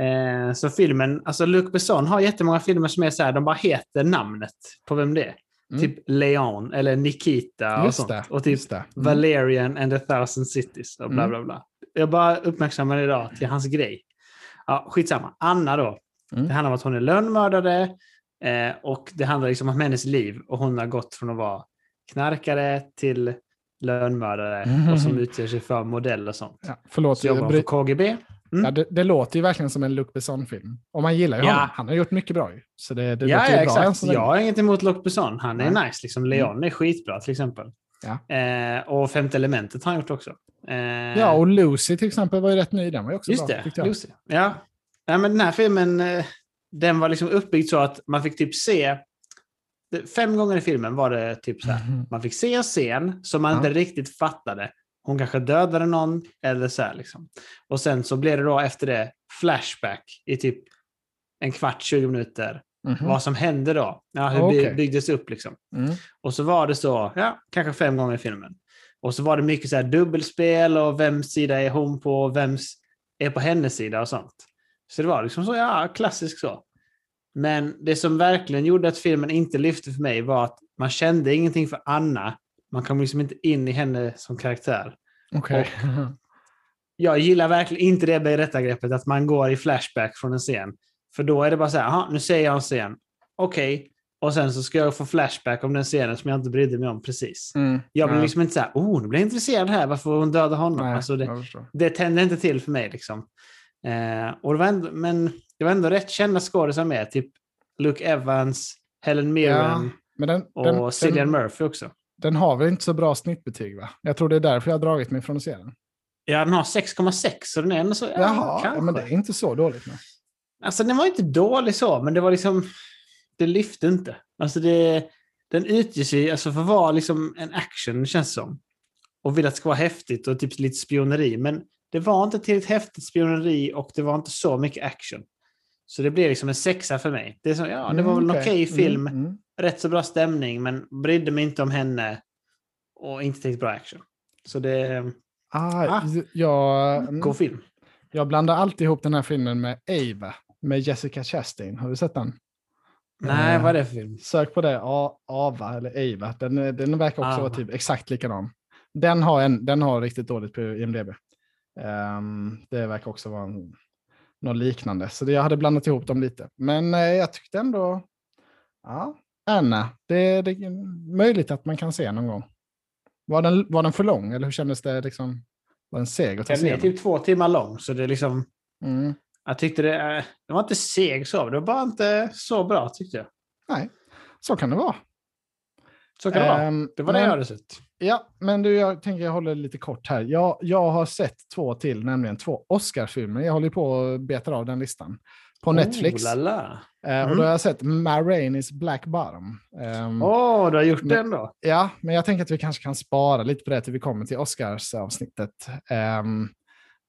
Eh, så filmen, alltså Luc Besson har jättemånga filmer som är så här, de bara heter namnet på vem det är. Mm. Typ Leon eller Nikita och Just sånt. det, och typ. Mm. Valerian and the thousand cities och bla Mm. bla bla. Jag bara uppmärksammar idag till hans grej. Ja, skitsamma. Anna då. Mm. Det handlar om att hon är lönnmördare eh, och det handlar liksom om hennes liv och hon har gått från att vara knarkare till lönnmördare Mm. och som utger sig för modell och sånt. Ja, förlåt, Så jobbar hon för KGB. Mm. ja, det, det låter ju verkligen som en Luc Besson-film. Och man gillar ju Ja. honom. Han har gjort mycket bra ju. Så det, det Ja, låter ja ju bra. exakt. Jag har inget emot Luc Besson. Han är nice. Liksom. Leon är skitbra till exempel. Ja. Eh, och Femte elementet har han gjort också. Eh, Ja, och Lucy till exempel var ju rätt ny. Den var ju också Just bra, det, tyckte jag. Lucy. Ja. ja, men den här filmen, eh, den var liksom uppbyggd så att man fick typ se... det- Fem gånger i filmen var det typ så här. Mhm. Man fick se en scen som man Ja. inte riktigt fattade. Hon kanske dödade någon eller så här liksom. Och sen så blev det då efter det flashback i typ en kvart, 20 minuter. Mhm. Vad som hände då. Ja, hur det byggdes upp liksom. Mm. Och så var det så, ja, kanske fem gånger i filmen. Och så var det mycket så här dubbelspel och vems sida är hon på och vems är på hennes sida och sånt. Så det var liksom så, ja, klassiskt så. Men det som verkligen gjorde att filmen inte lyfte för mig var att man kände ingenting för Anna. Man kom liksom inte in i henne som karaktär. Okej. Jag gillar verkligen inte det berättargreppet att man går i flashback från en scen. För då är det bara så här, "Jaha, nu ser jag en scen. Okej. Och sen så ska jag få flashback om den scenen som jag inte brydde mig om precis. Mm. Jag blir Ja. liksom inte så här, oh, nu blir jag intresserad här, varför hon dödade honom? Nej, alltså det, det tände inte till för mig. Liksom. Eh, och det var ändå, men det var ändå rätt kända skådisar med, typ Luke Evans, Helen Mirren Men den, och den, Cillian den, Murphy också. den har väl inte så bra snittbetyg va? Jag tror det är därför jag har dragit mig från att se den. Ja, den har 6,6 så den är ändå så, ja, Jaha, ja, men det är inte så dåligt. Nej. Alltså den var inte dålig så, men det var liksom, det lyfte inte. Alltså det, den utger sig, alltså för att vara liksom en action känns det som. Och vill att det ska vara häftigt och typ lite spioneri, men det var inte tillräckligt häftigt spioneri och det var inte så mycket action. Så det blev liksom en sexa för mig. Det, är så, ja, det var väl en Mm, okej film, Mm, mm. rätt så bra stämning, men brydde mig inte om henne och inte tillräckligt bra action. Så det Ah, Ah. jag, en mm, god film. jag blandar alltid ihop den här filmen med Ava, med Jessica Chastain. Har du sett den? Nej, Eh, vad är det för film? Sök på det, A- Ava eller Ava. Den, är- den verkar också Ava. vara typ exakt likadan. Den har, en, den har riktigt dåligt på IMDB. Ehm, det verkar också vara en, något liknande. Så det, jag hade blandat ihop dem lite. Men eh, jag tyckte ändå, ja, Anna, det, det är möjligt att man kan se någon gång. Var den, var den för lång eller hur kändes det? Liksom, var den seg att ta Den är typ två timmar lång, så det är liksom... Mm. Jag tyckte det, eh, det var inte seg så, det var bara inte så bra tyckte jag. Nej, så kan det vara. Så kan det vara. Ehm, Det var det men- jag hade sett. Ja, men du, jag tänker jag håller lite kort här. Jag, jag har sett två till, nämligen två Oscarsfilmer. Jag håller på och betar av den listan. På Netflix. Oh, la, la. Eh, och Mm. då har jag sett Ma Rainey's Black Bottom. Ehm, Åh, du har gjort Men- den då? Ja, men jag tänker att vi kanske kan spara lite på det till vi kommer till Oscarsavsnittet. Ehm,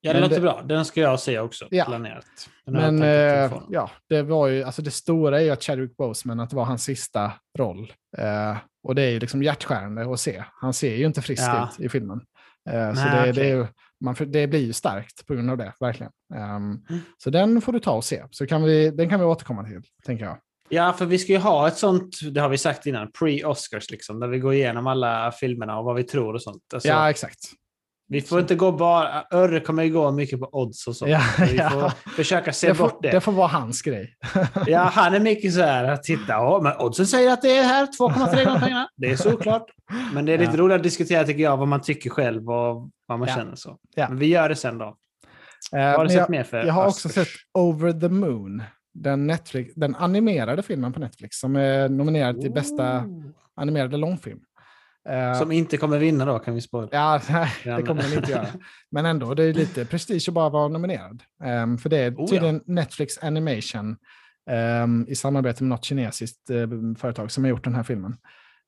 Ja, det låter det- bra. Den ska jag se också, Ja. planerat. Men eh, ja, det var ju, alltså det stora är ju att Chadwick Boseman, att det var hans sista roll. Eh, och det är ju liksom hjärtskärande att se. Han ser ju inte frisk Ja. ut i filmen. Eh, så Nej, det, det, okej. är ju, man, det blir ju starkt på grund av det, verkligen. Ehm, Mm. Så den får du ta och se. Så kan vi, den kan vi återkomma till, tänker jag. Ja, för vi ska ju ha ett sånt, det har vi sagt innan, pre-Oscars liksom, där vi går igenom alla filmerna och vad vi tror och sånt. Alltså, ja, exakt. Vi får inte gå bara, Örre kommer ju gå mycket på odds och så. Ja, vi ja. får försöka se Det bort får, det. det får vara hans grej. Ja, han är mycket så här, titta, ja, men oddsen säger att det är här, 2,3 gånger pengarna. Det är såklart. Men det är lite Ja. roligt att diskutera tycker jag, vad man tycker själv och vad man känner så. Men vi gör det sen då. Eh, Vad har men du sett jag, mer för jag har också Oscars? sett Over the Moon. Den, Netflix, den animerade filmen på Netflix som är nominerad till bästa animerade långfilm. Eh, Som inte kommer vinna då, kan vi spoila. Ja, det Ja, kommer den inte göra. Men ändå, det är lite prestige att bara vara nominerad. Ehm, för det är Oh, ja. tydligen Netflix Animation ehm, i samarbete med något kinesiskt eh, företag som har gjort den här filmen.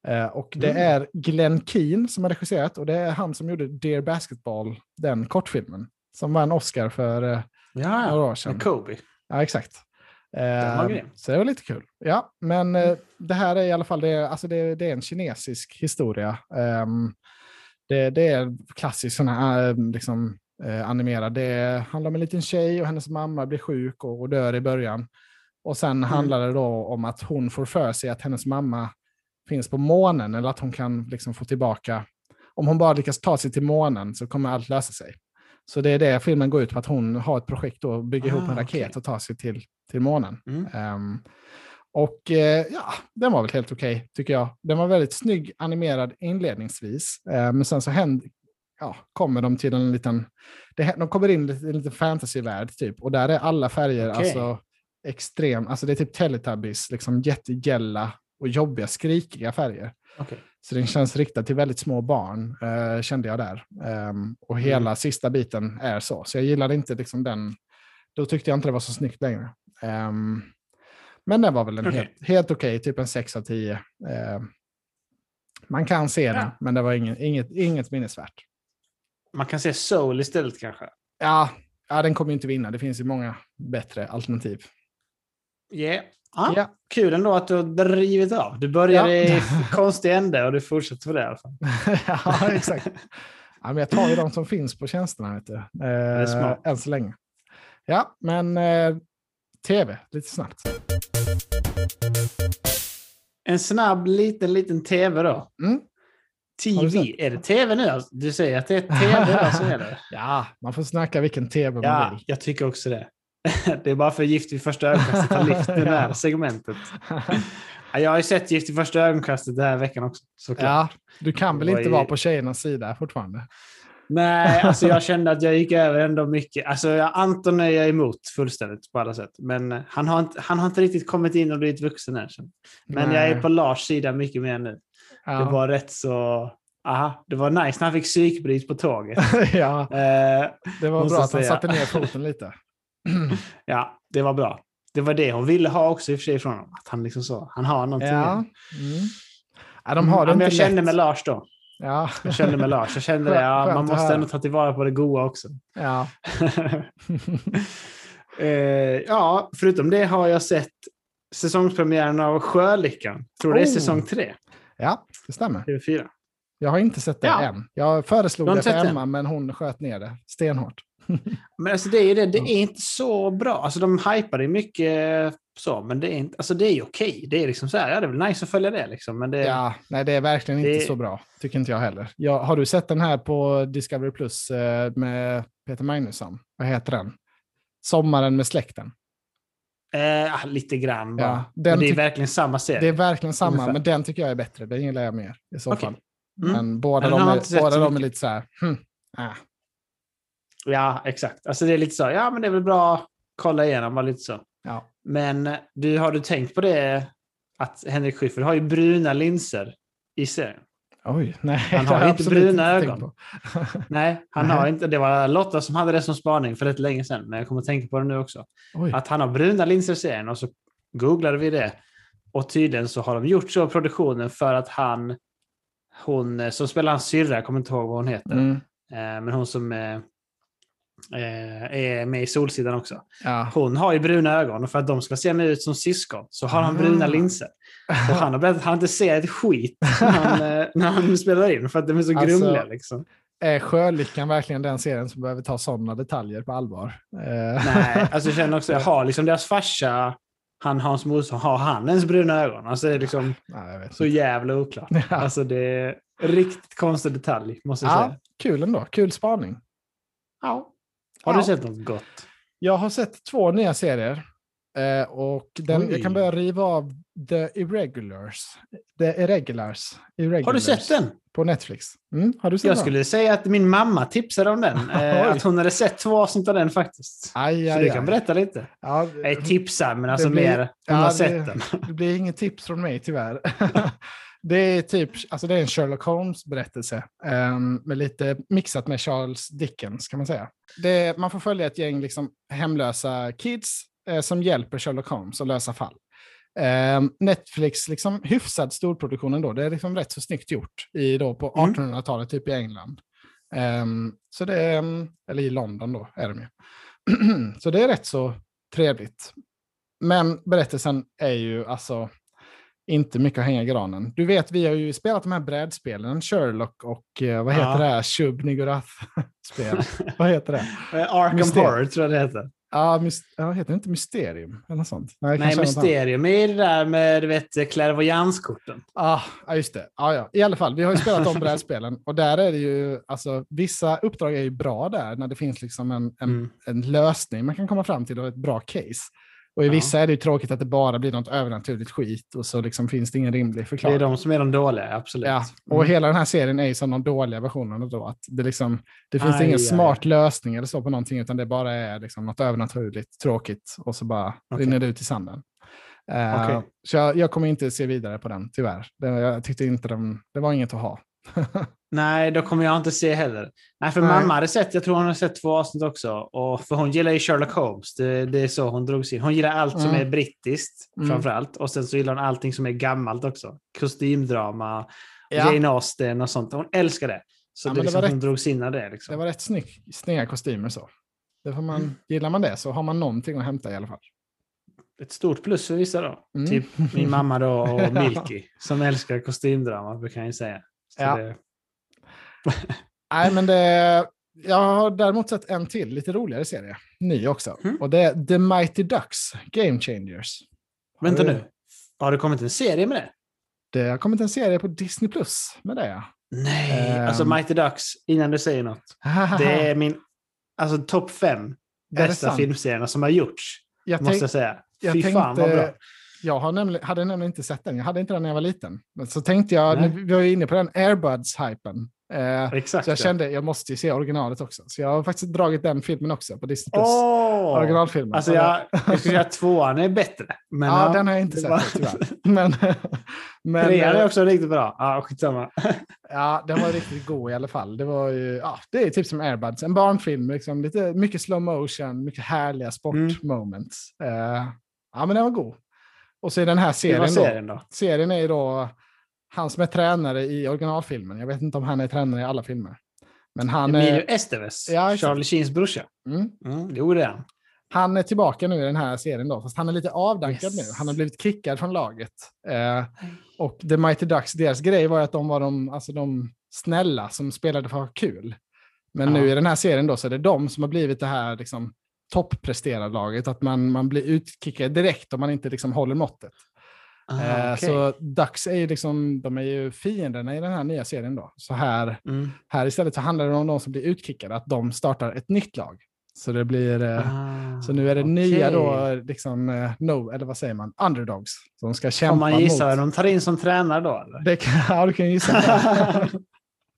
Eh, och det Mm. är Glenn Keane som har regisserat och det är han som gjorde Dear Basketball, den kortfilmen, som vann Oscar för eh, Ja, några år ja. sedan. Med Kobe. Ja, exakt. Eh, så det var lite kul. Ja, men eh, det här är i alla fall det, alltså det, det är en kinesisk historia. Ehm, det, det är klassisk sån här, eh, liksom, eh, animerad. Det handlar om en liten tjej och hennes mamma blir sjuk och, och dör i början. Och sen handlar det då om att hon får för sig att hennes mamma finns på månen eller att hon kan liksom få tillbaka, om hon bara lyckas ta sig till månen så kommer allt lösa sig. Så det är det filmen går ut på, att hon har ett projekt bygger ihop Ah, en raket okej. och tar sig till, till månen. Mm. Ehm, och eh, ja, den var väl helt okej, tycker jag. Den var väldigt snygg animerad inledningsvis, eh, men sen så händer, ja, kommer de till en liten, de kommer in i en liten fantasyvärld typ, och där är alla färger Okej. alltså extrem, alltså det är typ Teletubbies, liksom jättegälla och jobbiga, skrikiga färger. Okej. Så den känns riktad till väldigt små barn, eh, kände jag där. Ehm, och hela sista biten är så. Så jag gillade inte liksom den, då tyckte jag inte det var så snyggt längre. Ehm, Men den var väl en Okej. helt, helt okej, typ en 6 av 10. Eh, man kan se den, Ja. men det var inget, inget, inget minnesvärt. Man kan se Soul istället kanske. Ja, ja, den kommer inte vinna. Det finns ju många bättre alternativ. Yeah. Ja, Ja. Kul ändå att du har drivit av. Du började Ja. i konstig ände och du fortsätter på det i alla fall. ja, exakt. Ja, men jag tar ju de som finns på tjänsterna, vet du. Eh, än så länge. Ja, men eh, tv, lite snabbt. En snabb liten, liten tv då. Mm. TV. Är det tv nu? alltså? Du säger att det är tv som är det? Ja, man får snacka vilken tv man Ja, vill. jag tycker också det. Det är bara för Gift vid första ögonkastet har lyft det här Ja. segmentet. Ja, Jag har ju sett Gift vid första ögonkastet den här veckan också. Såklart. ja, du kan väl inte vara på tjejernas sida fortfarande? Nej, alltså jag kände att jag gick över ändå mycket. Alltså Anton är jag emot fullständigt på alla sätt. Men eh, han har inte, han har inte riktigt kommit in och blivit vuxen än. Men jag är Nej. på Lars sida mycket mer nu. Ja. Det var rätt så... Aha, det var nice när han fick psykbryt på tåget. ja, Eh, det var bra att han satte ner foten lite. ja, det var bra. Det var det hon ville ha också i och för sig från honom. Att han liksom så, han har någonting. Ja. Mm. ja, de har det Ja, men jag kände med Lars då. Ja. Jag kände med Lars. Jag kände det. Ja, man måste ändå ta tillvara på det goda också. ja. eh, ja, förutom det har jag sett säsongspremiären av Sjölyckan. Tror det är Oh. säsong tre. ja, det stämmer. TV4. Jag har inte sett det Ja. än. Jag föreslog det för Emma, men hon sköt ner det stenhårt. Men alltså det är det. Det är inte så bra. Alltså de hypar det mycket så, men det är inte, alltså det är okej. Det är liksom så här, ja det är väl nice att följa det liksom. Men det, Ja, nej, det är verkligen Det- inte så bra. Tycker inte jag heller. Jag, har du sett den här på Discovery Plus eh, med Peter Magnusson? Vad heter den? Sommaren med släkten. eh, lite grann bara. Ja, det är verkligen samma serie. Det är verkligen samma, Ungefär. men den tycker jag är bättre. Den gillar jag mer i så Okej. fall. Mm. Men båda, Men de är, båda de är lite så här, hm, äh. Ja, exakt. Alltså det är lite så, ja men det är väl bra att kolla igenom, bara lite så. Ja. Men du, har du tänkt på det att Henrik Schyffert har ju bruna linser i serien? Oj, nej. Han har inte bruna tänkt ögon. Nej, han Nej. har inte. Det var Lotta som hade det som spaning för rätt länge sedan, men jag kommer att tänka på det nu också. Oj. Att han har bruna linser i serien och så googlade vi det. Och tydligen så har de gjort så i produktionen för att han, hon eh, som spelar hans syrra, jag kommer inte ihåg vad hon heter, Mm, eh, men hon som eh, är med i Solsidan också. ja. Hon har ju bruna ögon och för att de ska se mig ut som syskon så har han bruna Ah. linser. Och han har berättat att han inte ser ett skit när han, eh, när han spelar in för att de är så Alltså, grumliga. Liksom. Är Sjölyckan verkligen den serien som behöver ta sådana detaljer på allvar? Eh, Nej, alltså jag känner också, jag har liksom deras farsa, han Hans Mosson, har han ens bruna ögon? Alltså det är liksom nej, så jävla oklart. Ja. Alltså det är riktigt konstig detalj, måste jag Ja, säga. kul ändå. Kul spaning. Ja. Har du sett något gott? Jag har sett två nya serier. Eh, och den, jag kan börja riva av The Irregulars. The Irregulars. Irregulars Har du sett den? På Netflix. Mm, har du sett Jag den? skulle säga att min mamma tipsade om den. Eh, att hon hade sett två avsnitt av den faktiskt. Aj, Så aj, du kan aj. berätta lite. Ja, Jag tipsar, men alltså blir- mer, hon ja, har det- sett den. det blir inget tips från mig tyvärr. det är typ, alltså det är en Sherlock Holmes-berättelse. ehm, med lite mixat med Charles Dickens kan man säga. Det, man får följa ett gäng liksom, hemlösa kids eh, som hjälper Sherlock Holmes att lösa fall. Ehm, Netflix, liksom hyfsad storproduktion ändå. Det är liksom rätt så snyggt gjort i, då, på Mm. 1800-talet, typ i England. Ehm, så det är, mm, eller i London då är de ju. så det är rätt så trevligt. Men berättelsen är ju alltså inte mycket att hänga i granen. Du vet, vi har ju spelat de här brädspelen, Sherlock och eh, vad heter Ja. det här, Shub Nigorath-spel. vad heter det? Eh, Arkham Mysterium. Horror tror jag det heter. Ja, ja, heter det inte Mysterium eller något sånt? Nej, annat. Mysterium är det där med du vet, klärvoajanskorten. Ah, ja, just det. Ah, ja. I alla fall, vi har ju spelat de brädspelen och där är det ju, alltså vissa uppdrag är ju bra där när det finns liksom en, en, Mm. en lösning man kan komma fram till och ett bra case. Och i Ja. vissa är det ju tråkigt att det bara blir något övernaturligt skit och så liksom finns det ingen rimlig Det förklaring. är de som är de dåliga, absolut. Ja, och Mm. hela den här serien är ju som de dåliga versionerna då. Att det, liksom, det finns Aj, ingen aj, smart lösning eller så på någonting, utan det bara är liksom något övernaturligt tråkigt och så bara Okej. rinner det ut i sanden. Okej. Så jag, jag kommer inte se vidare på den, tyvärr. Det, jag tyckte inte den, det var inget att ha. Nej, då kommer jag inte se heller. Nej, för Nej. mamma hade sett, jag tror hon har sett två avsnitt också. Och för hon gillar ju Sherlock Holmes. Det, det är så hon drogs in. Hon gillar allt som Mm. är brittiskt, Mm. framför allt. Och sen så gillar hon allting som är gammalt också. Kostymdrama, Ja. Jane Austen och sånt. Hon älskar det. Så Ja, det det liksom, var hon rätt. drogs in av det. Liksom. Det var rätt snygg, snygga kostymer så. Det får man, Mm. Gillar man det så har man någonting att hämta i alla fall. Ett stort plus för vissa då. Mm. Typ min mamma då och Milky som älskar kostymdrama, brukar jag säga. Ja. det, Nej, men det, jag har däremot sett en till, lite roligare serie. Ny också. Mm. Och det är The Mighty Ducks, Game Changers. Har vänta du- nu. Har det kommit en serie med det? Det har kommit en serie på Disney Plus med det. ja. Nej, Ehm. alltså Mighty Ducks, innan du säger något. Det är min alltså, topp fem bästa filmserierna som har gjorts. jag måste jag säga. jag Fy fan vad bra. Jag har nämligen, hade nämligen inte sett den. Jag hade inte den när jag var liten. Men så tänkte jag, Nej. vi var ju inne på den Airbuds-hypen. Eh, Exakt. så jag ja. kände, jag måste ju se originalet också. Så jag har faktiskt dragit den filmen också på Disney Plus. Åh! Originalfilmen. Alltså jag, jag skulle säga att tvåan är bättre. Men ja, den har jag inte sett var- tyvärr. Men, men Trean är också riktigt bra. Ja, skitsamma. ja, den var riktigt god i alla fall. Det var ju, ja, det är typ som Airbuds, en barnfilm, liksom, lite, mycket slow motion, mycket härliga sportmoments. Eh, ja, men den var god. Och så är den här serien då, serien då. serien är ju då han som är tränare i originalfilmen. Jag vet inte om han är tränare i alla filmer. Men han Emilio är, Estevez, Ja. Charlie Sheens brorsa. mm, Mm, jo, det är han. han är tillbaka nu i den här serien då, fast han är lite avdankad Yes. nu. Han har blivit kickad från laget. Eh, och The Mighty Ducks, deras grej var att de var de, alltså de snälla som spelade för att ha kul. Men Ja. nu i den här serien då så är det de som har blivit det här liksom, toppresterarlaget, att man, man blir utkickad direkt om man inte liksom håller måttet. Ah, Eh, okej. Så Ducks är ju liksom, de är ju fienderna i den här nya serien då. Så här, Mm. här istället så handlar det om de som blir utkickade, att de startar ett nytt lag. Så det blir, eh, Ah, så nu är det okej. nya då, liksom, eh, no, eller vad säger man, underdogs, som ska kämpa Får man gissa mot... de tar in som tränare då? Eller? Det kan, ja, du kan gissa.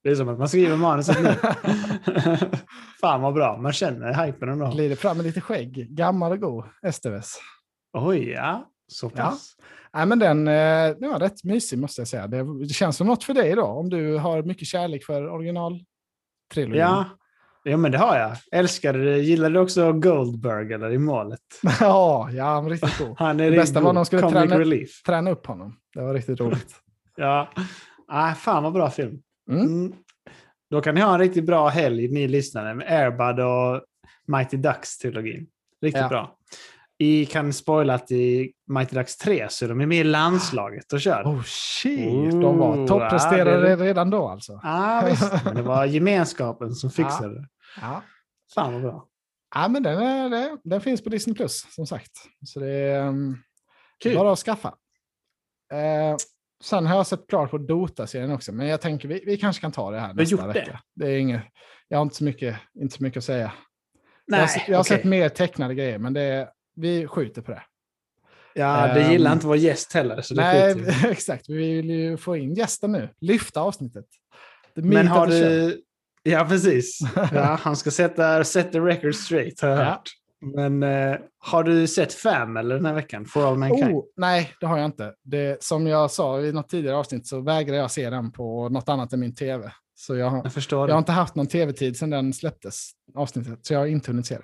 det är som att man skriver manuset nu. Fan vad bra, man känner hypen ändå. Glider fram med lite skägg, gammal och god, Esteves. Oj, ja. Så pass. Nej, men den, eh, den var rätt mysig måste jag säga. Det, känns som något för dig då, om du har mycket kärlek för originaltrilogin. Ja. ja, men det har jag. Älskar det. Gillar du också Goldberg eller i målet? ja, ja, han var riktigt god. Han är Det bästa var när de god. skulle träna-. Träna upp honom. Det var riktigt roligt. Ja. Ah, fan vad bra film. Mm. Mm. Då kan ni ha en riktigt bra helg, ni lyssnare, med Airbud och Mighty Ducks-trilogin. Riktigt Ja. bra. I kan spoila att i Mighty Ducks 3 så är de med i landslaget och kör. Oh shit, de var toppresterare ja, det- redan då alltså. ah, visst. Men det var gemenskapen som fixade det. Ja. Fan vad bra. Ja, men den, är, det- den finns på Disney Plus som sagt. Så det är um, Kul. bara att skaffa. Eh, sen har jag sett klart på Dota-serien också, men jag tänker vi, vi kanske kan ta det här nästa gjort vecka. Det är inget, jag har inte så mycket, inte så mycket att säga. Nej, jag har, jag har okej. sett mer tecknade grejer, men det är, vi skjuter på det. Ja, det gillar Ehm, inte vår gäst heller. Så Nej, exakt. Vi vill ju få in gästen nu. Lyfta avsnittet. Men har show. du... Ja, precis. Ja, han ska sätta set the record straight, har jag Ja. hört. Men eh, har du sett Fam eller den här veckan? For All Mankind? Oh, nej, det har jag inte. Det, som jag sa i något tidigare avsnitt så vägrar jag se den på något annat än min tv. Så jag Jag förstår jag har inte haft någon tv-tid sedan den släpptes, avsnittet. Så jag har inte hunnit se det.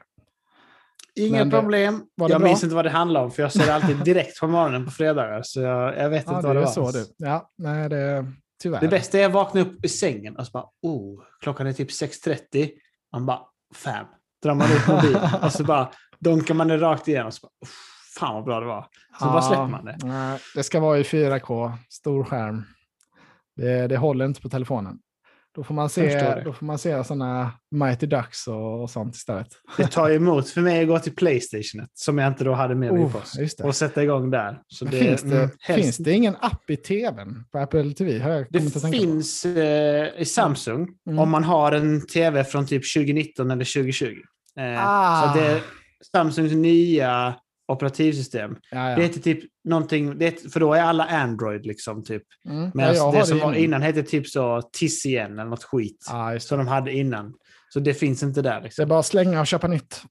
Inga problem. jag bra? minns inte vad det handlar om, för jag ser det alltid direkt på morgonen på fredagar. Så jag, jag vet Ja, inte vad det är var. så du. Ja, nej, det, tyvärr. Det bästa är att vakna upp i sängen och så bara, oh, klockan är typ 6.30. Man bara, fam. Drar man ut mobilen och så bara dunkar man det rakt igen och så bara, "Uff, fan vad bra det var. Så bara släpper man det. Nej, det ska vara i 4K, stor skärm. Det, det håller inte på telefonen. Då får man se, det. då får man se sådana Mighty Ducks och, och sånt istället. Det tar emot för mig att gå till Playstationet, som jag inte då hade med mig Oh, på och sätta igång där. Så det, finns, det, mm, helst- finns det ingen app i tvn på Apple TV? Har jag Det finns eh, i Samsung Mm. om man har en tv från typ 2019 eller 2020. Eh, Ah. Så det är Samsungs nya operativsystem. Ja, ja. Det heter typ någonting, det för då är alla Android liksom typ. Mm. Ja, Medan jag det som var innan hette typ så TCN eller något skit. Ja, det. Som de hade innan. Så det finns inte där det är liksom. bara att slänga och köpa nytt.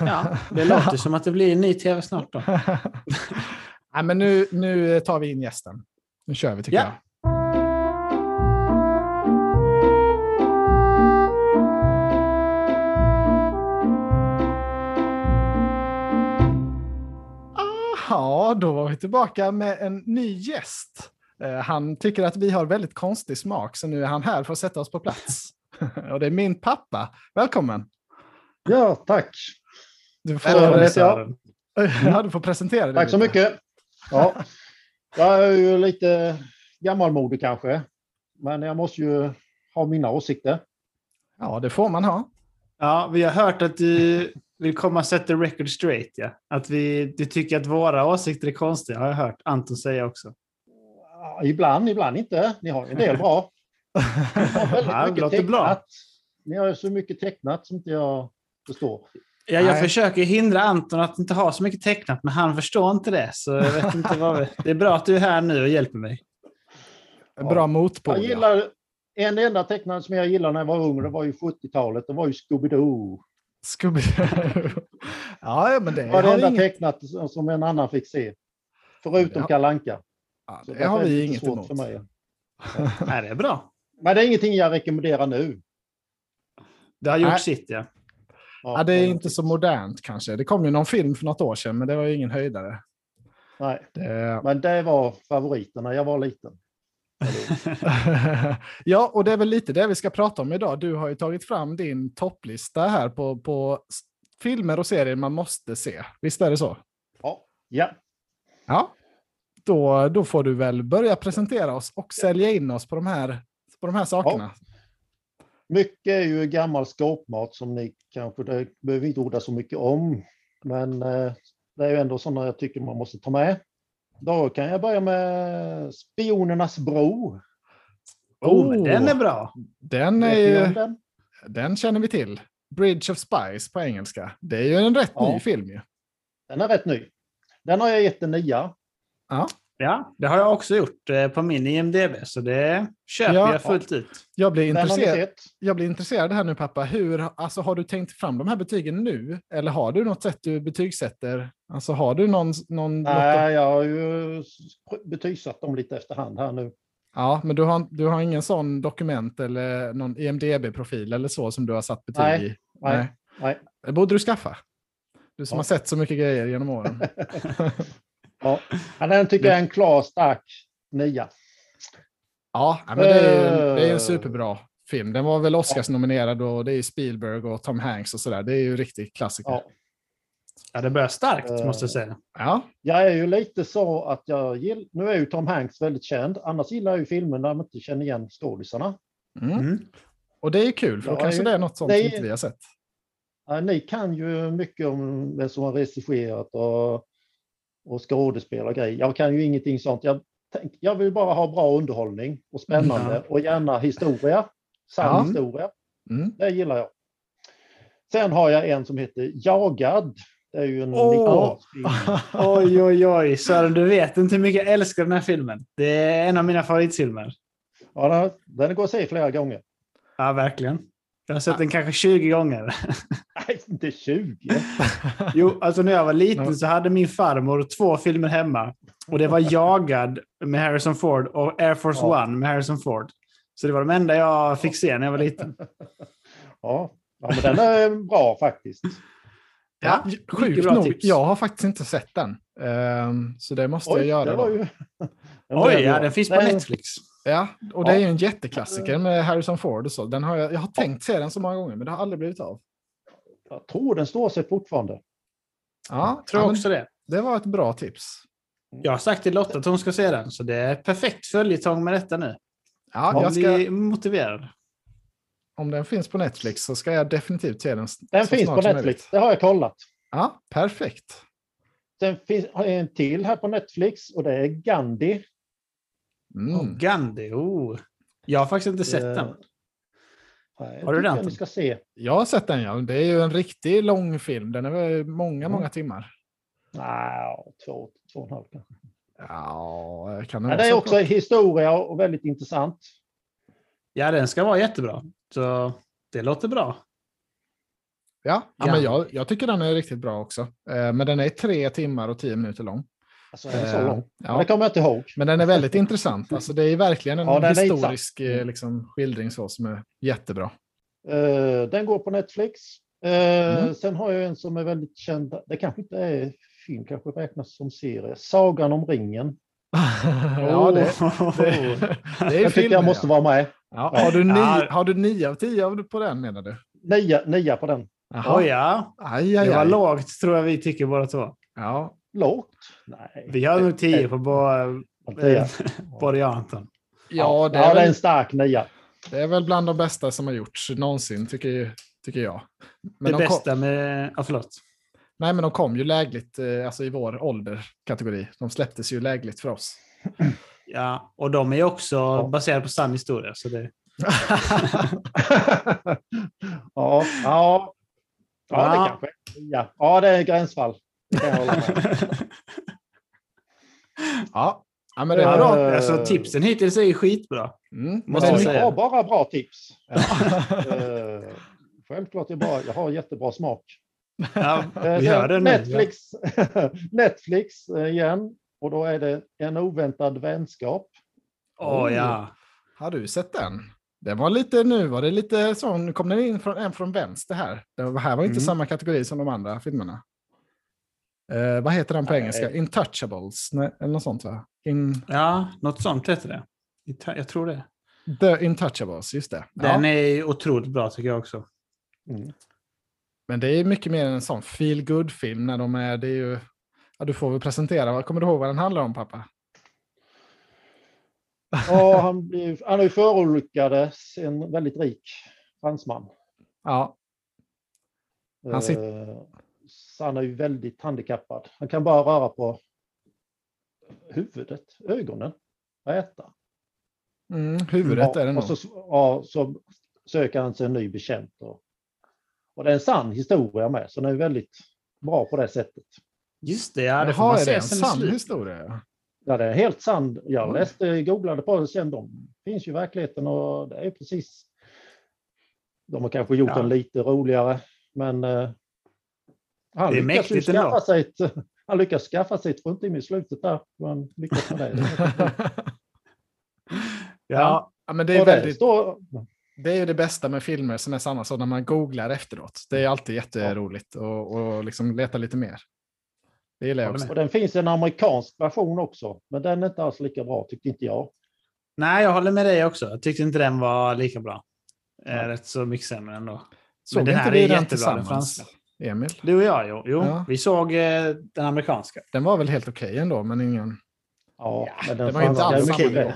Ja, det låter som att det blir en ny tv snart då. Nej, men nu, nu tar vi in gästen. Nu kör vi tycker Ja. jag. Ja, då var vi tillbaka med en ny gäst. Eh, Han tycker att vi har väldigt konstig smak, så nu är han här för att sätta oss på plats. Och det är min pappa. Välkommen! Ja, tack. Du får, Välkommen. Sören. ja, du får presentera dig Tack så lite. mycket. Ja, jag är ju lite gammalmodig kanske, men jag måste ju ha mina åsikter. Ja, det får man ha. Ja, vi har hört att du vill komma och sätta record straight. Ja. Att vi, du tycker att våra åsikter är konstiga, har jag hört Anton säga också. Ja, Ibland, ibland inte. Ni har en del bra. Ni har väldigt Ja, det mycket tecknat. Ni har så mycket tecknat som inte jag förstår. Ja, jag Nej. försöker hindra Anton att inte ha så mycket tecknat, men han förstår inte det. Så jag vet inte vad vi... Det är bra att du är här nu och hjälper mig. En Bra motpol. Jag ja. gillar, en enda tecknad som jag gillade när jag var ung, det var ju 70-talet. Det var ju Scooby-Doo. Scooby- ja, ja, men det Det var det har vi enda inget, tecknat som en annan fick se. Förutom Ja. Kalle Anka. ja, det har är vi lite inget svårt emot. För mig. Nej, det är bra. Men det är ingenting jag rekommenderar nu. Det har gjort Nej. sitt, ja. Ja, det är inte så modernt kanske. Det kom ju någon film för något år sedan, men det var ju ingen höjdare. Nej, Det... men det var favoriten när jag var liten. ja, och det är väl lite det vi ska prata om idag. Du har ju tagit fram din topplista här på, på filmer och serier man måste se. Visst är det så? Ja, ja. Ja. Då, då får du väl börja presentera oss och sälja in oss på de här, på de här sakerna. Mycket är ju gammal skåpmat som ni kanske det behöver vi inte orda så mycket om. Men eh, det är ju ändå sådana jag tycker man måste ta med. Då kan jag börja med Spionernas bro. Oh, men den är bra. Den, är ju, den? den känner vi till. Bridge of Spies på engelska. Det är ju en rätt Ja. ny film ju. Den är rätt ny. Den har jag gett en nia. Ja. Ja, det har jag också gjort eh, på min IMDB, så det köper Ja. jag fullt ut. Jag blir, intresserad, jag blir intresserad här nu pappa. Hur, alltså, har du tänkt fram de här betygen nu? Eller har du något sätt du betygsätter? Alltså har du någon... någon något Nej, jag har ju betygsatt dem lite efterhand här nu. ja, men du har, du har ingen sån dokument eller någon IMDB-profil eller så som du har satt betyg Nej, i? Nej, nej. Det borde du skaffa. Du som Ja. har sett så mycket grejer genom åren. Ja. Den tycker jag är en klar, stark nia. Ja, men det är, det är ju Eh. en superbra film. Den var väl Oscars-nominerad och det är Spielberg och Tom Hanks och sådär. Det är ju riktigt klassiker. Ja. Ja, det börjar starkt, Eh. måste jag säga. Ja, Jag är ju lite så att jag gillar, nu är ju Tom Hanks väldigt känd, annars gillar jag ju filmer där man inte känner igen skådisarna. mm. Mm. och det är ju kul för då kanske ju- det är något sånt det är- som inte vi har sett. Ja, ni kan ju mycket om vem som har regisserat och, och skådespel och grejer. Jag kan ju ingenting sånt. Jag, tänk, jag vill bara ha bra underhållning och spännande och gärna historia. Sann Ja. historia. Mm. Det gillar jag. Sen har jag en som heter Jagad. Det är ju en! 90-talsfilm. Oj, oj, oj. Sören, du vet inte hur mycket jag älskar den här filmen. Det är en av mina favoritfilmer. Ja, den, den går att se flera gånger. Ja, verkligen. Jag har sett den kanske 20 gånger. Nej, inte 20. Jo, alltså när jag var liten så hade min farmor två filmer hemma. Och det var Jagad med Harrison Ford och Air Force Ja. One med Harrison Ford. Så det var de enda jag fick se när jag var liten. Ja, ja men den är bra faktiskt. Ja, sjukt nog, tips. jag har faktiskt inte sett den. Ehm, så det måste jag Oj, göra. var Då. ju... Oj, ja, den finns på Den- Netflix. Ja, och det är ju en jätteklassiker med Harrison Ford och så. Den har jag, jag har tänkt se den så många gånger, men det har aldrig blivit av. Jag tror den står sig fortfarande. Ja, Tror ja, men också det. det var ett bra tips. Jag har sagt till Lotta att hon ska se den, så det är perfekt följetong med detta nu. Ja, Jag jag ska, blir motiverad. om den finns på Netflix så ska jag definitivt se den. Den så finns snart på Netflix, det har jag kollat. Ja, perfekt. Sen finns jag en till här på Netflix och det är Gandhi. Mm. Oh, Gandhi, oh. Jag har faktiskt inte sett Eh, den. Nej, jag Har du den, Tom? ska se. Jag har sett den, ja. Det är ju en riktigt lång film. Den är många, Mm. många timmar. Nej, två, två och en halv kanske. Ja, kan det vara det är så också kort? historia och väldigt intressant. Ja, den ska vara jättebra. Så det låter bra. Ja, ja Ja. men jag, jag tycker den är riktigt bra också. Eh, men den är tre timmar och tio minuter lång. Alltså, Eh, ja. det kommer jag inte ihåg. Men den är väldigt intressant. Alltså, det är verkligen en Ja, historisk eh, liksom, skildring så, som är jättebra. Eh, den går på Netflix. Eh, Mm. Sen har jag en som är väldigt känd. Det kanske inte är film, kanske räknas som serie. Sagan om ringen. ja, det, Oh. det, det är Jag tycker jag måste ja. vara med. Ja, har, du nio, har du nio av tio på den menar du? Nia, nia på den. Jaha. Oj, ja. Aj, aj, Det var aj. lågt tror jag vi tycker båda två. Ja. Lågt? Nej. Vi har nog tio på och Anton. Ja, det ja, är, det är en stark nia. det är väl bland de bästa som har gjorts någonsin, tycker, ju- tycker jag. Men det de kom, bästa med... Ja, förlåt. nej, men de kom ju lägligt, eh, alltså i vår ålderkategori. De släpptes ju lägligt för oss. Ja, och de är också baserade på sann historia. Så det... ja, ja. Ja, det Ja. kanske. Ja. ja, det är gränsfall. Ja. ja, men det är bra. Eh, Alltså, tipsen hittills är skitbra. Mm. måste Ja, jag säga. har bara bra tips. Ja. Eh, Självklart är bra. Jag har jättebra smak. Ja, Eh, vi hör det nu. Netflix, Netflix eh, igen. Och då är det En oväntad vänskap. Åh ja. Har du sett den? Det var lite, nu var det lite så, nu kom den in från, en från vänster här. Det var, här var inte Mm. samma kategori som de andra filmerna. Eh, vad heter den på Nej. engelska? Intouchables? Nej, eller något sånt va? In, Ja, något sånt heter det. Jag tror det. The Intouchables, just det. Den ja. är otroligt bra tycker jag också. Mm. Men det är mycket mer än en sån feel good film när de är, det är ju, ja, du får väl presentera, vad kommer du ihåg vad den handlar om pappa? Ja, han, blev, han är förolyckades, en väldigt rik fransman. Ja, Han sit- Eh, så han är ju väldigt handikappad. Han kan bara röra på huvudet, ögonen och äta. mm, huvudet ja, är det nog. och så, ja, så söker han sig en ny bekänt. Och, och det är en sann historia med, så den är väldigt bra på det sättet. Just det, ja. Det får Jaha, man är det en sann historia? Ja, det är helt sann. Jag Oj. läste, googlade på det sen. De finns ju i verkligheten och det är precis. De har kanske gjort Ja. den lite roligare, men eh, han Det är lyckas mäktigt skaffa ändå. sig ett, han lyckas skaffa sig ett i slutet där. Han lyckas med det. Ja. ja, men det är det väldigt, står, Det är ju det bästa med filmer som är sanna, så när man googlar efteråt. Det är alltid jätteroligt och, och liksom leta lite mer. Det gillar jag också. och den finns en amerikansk version också, men den är inte alls lika bra tyckte inte jag. Nej, jag håller med dig också. Jag tyckte inte den var lika bra. Eh, Ja. Rätt så mycket sämre ändå. Såg den inte här är den jättebra, den franska. Emil? Du och jag, jo. jo. Ja. Vi såg eh, den amerikanska. Den var väl helt okej ändå, men ingen... Ja, Ja, men den det var inte alls samma nivå.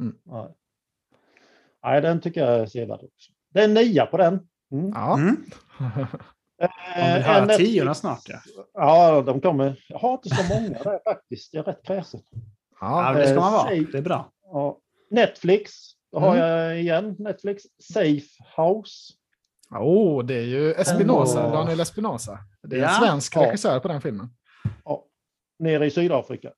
Mm. Nej. Nej, den tycker jag är sevärd också. Det är en nia på den. Mm. Ja. Mm. Eh, vill höra en Netflix- tiorna snart, ja. Ja, de kommer. Jag har inte så många där faktiskt. Jag är rätt kräsen. Ja, det ska man vara. säg- Det är bra. Netflix. Då har Mm. jag igen Netflix. Safe House. Oh, det är ju Espinosa, Åh. Daniel Espinosa. Det är en Ja. svensk Ja. regissör på den filmen. Ja. Nere i Sydafrika.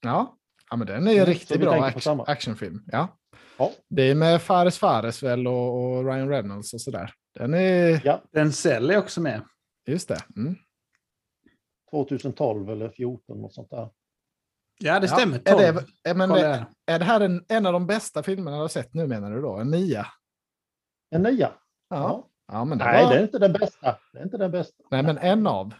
Ja, ja men den är ju Mm, riktigt bra action, actionfilm. Ja. Ja. Det är med Fares Fares väl och, och Ryan Reynolds och sådär. Den är, Ja, Denzel är också med. just det. Mm. 2012 eller 14 och sånt där. Ja, det Ja, stämmer. Är 12. det, är, men, Kolla är, är det här en, en av de bästa filmerna du har sett nu menar du då? En nia? En nia. Ja. ja. men det Nej, var, det är inte den bästa. Det är inte den bästa. nej, men en av.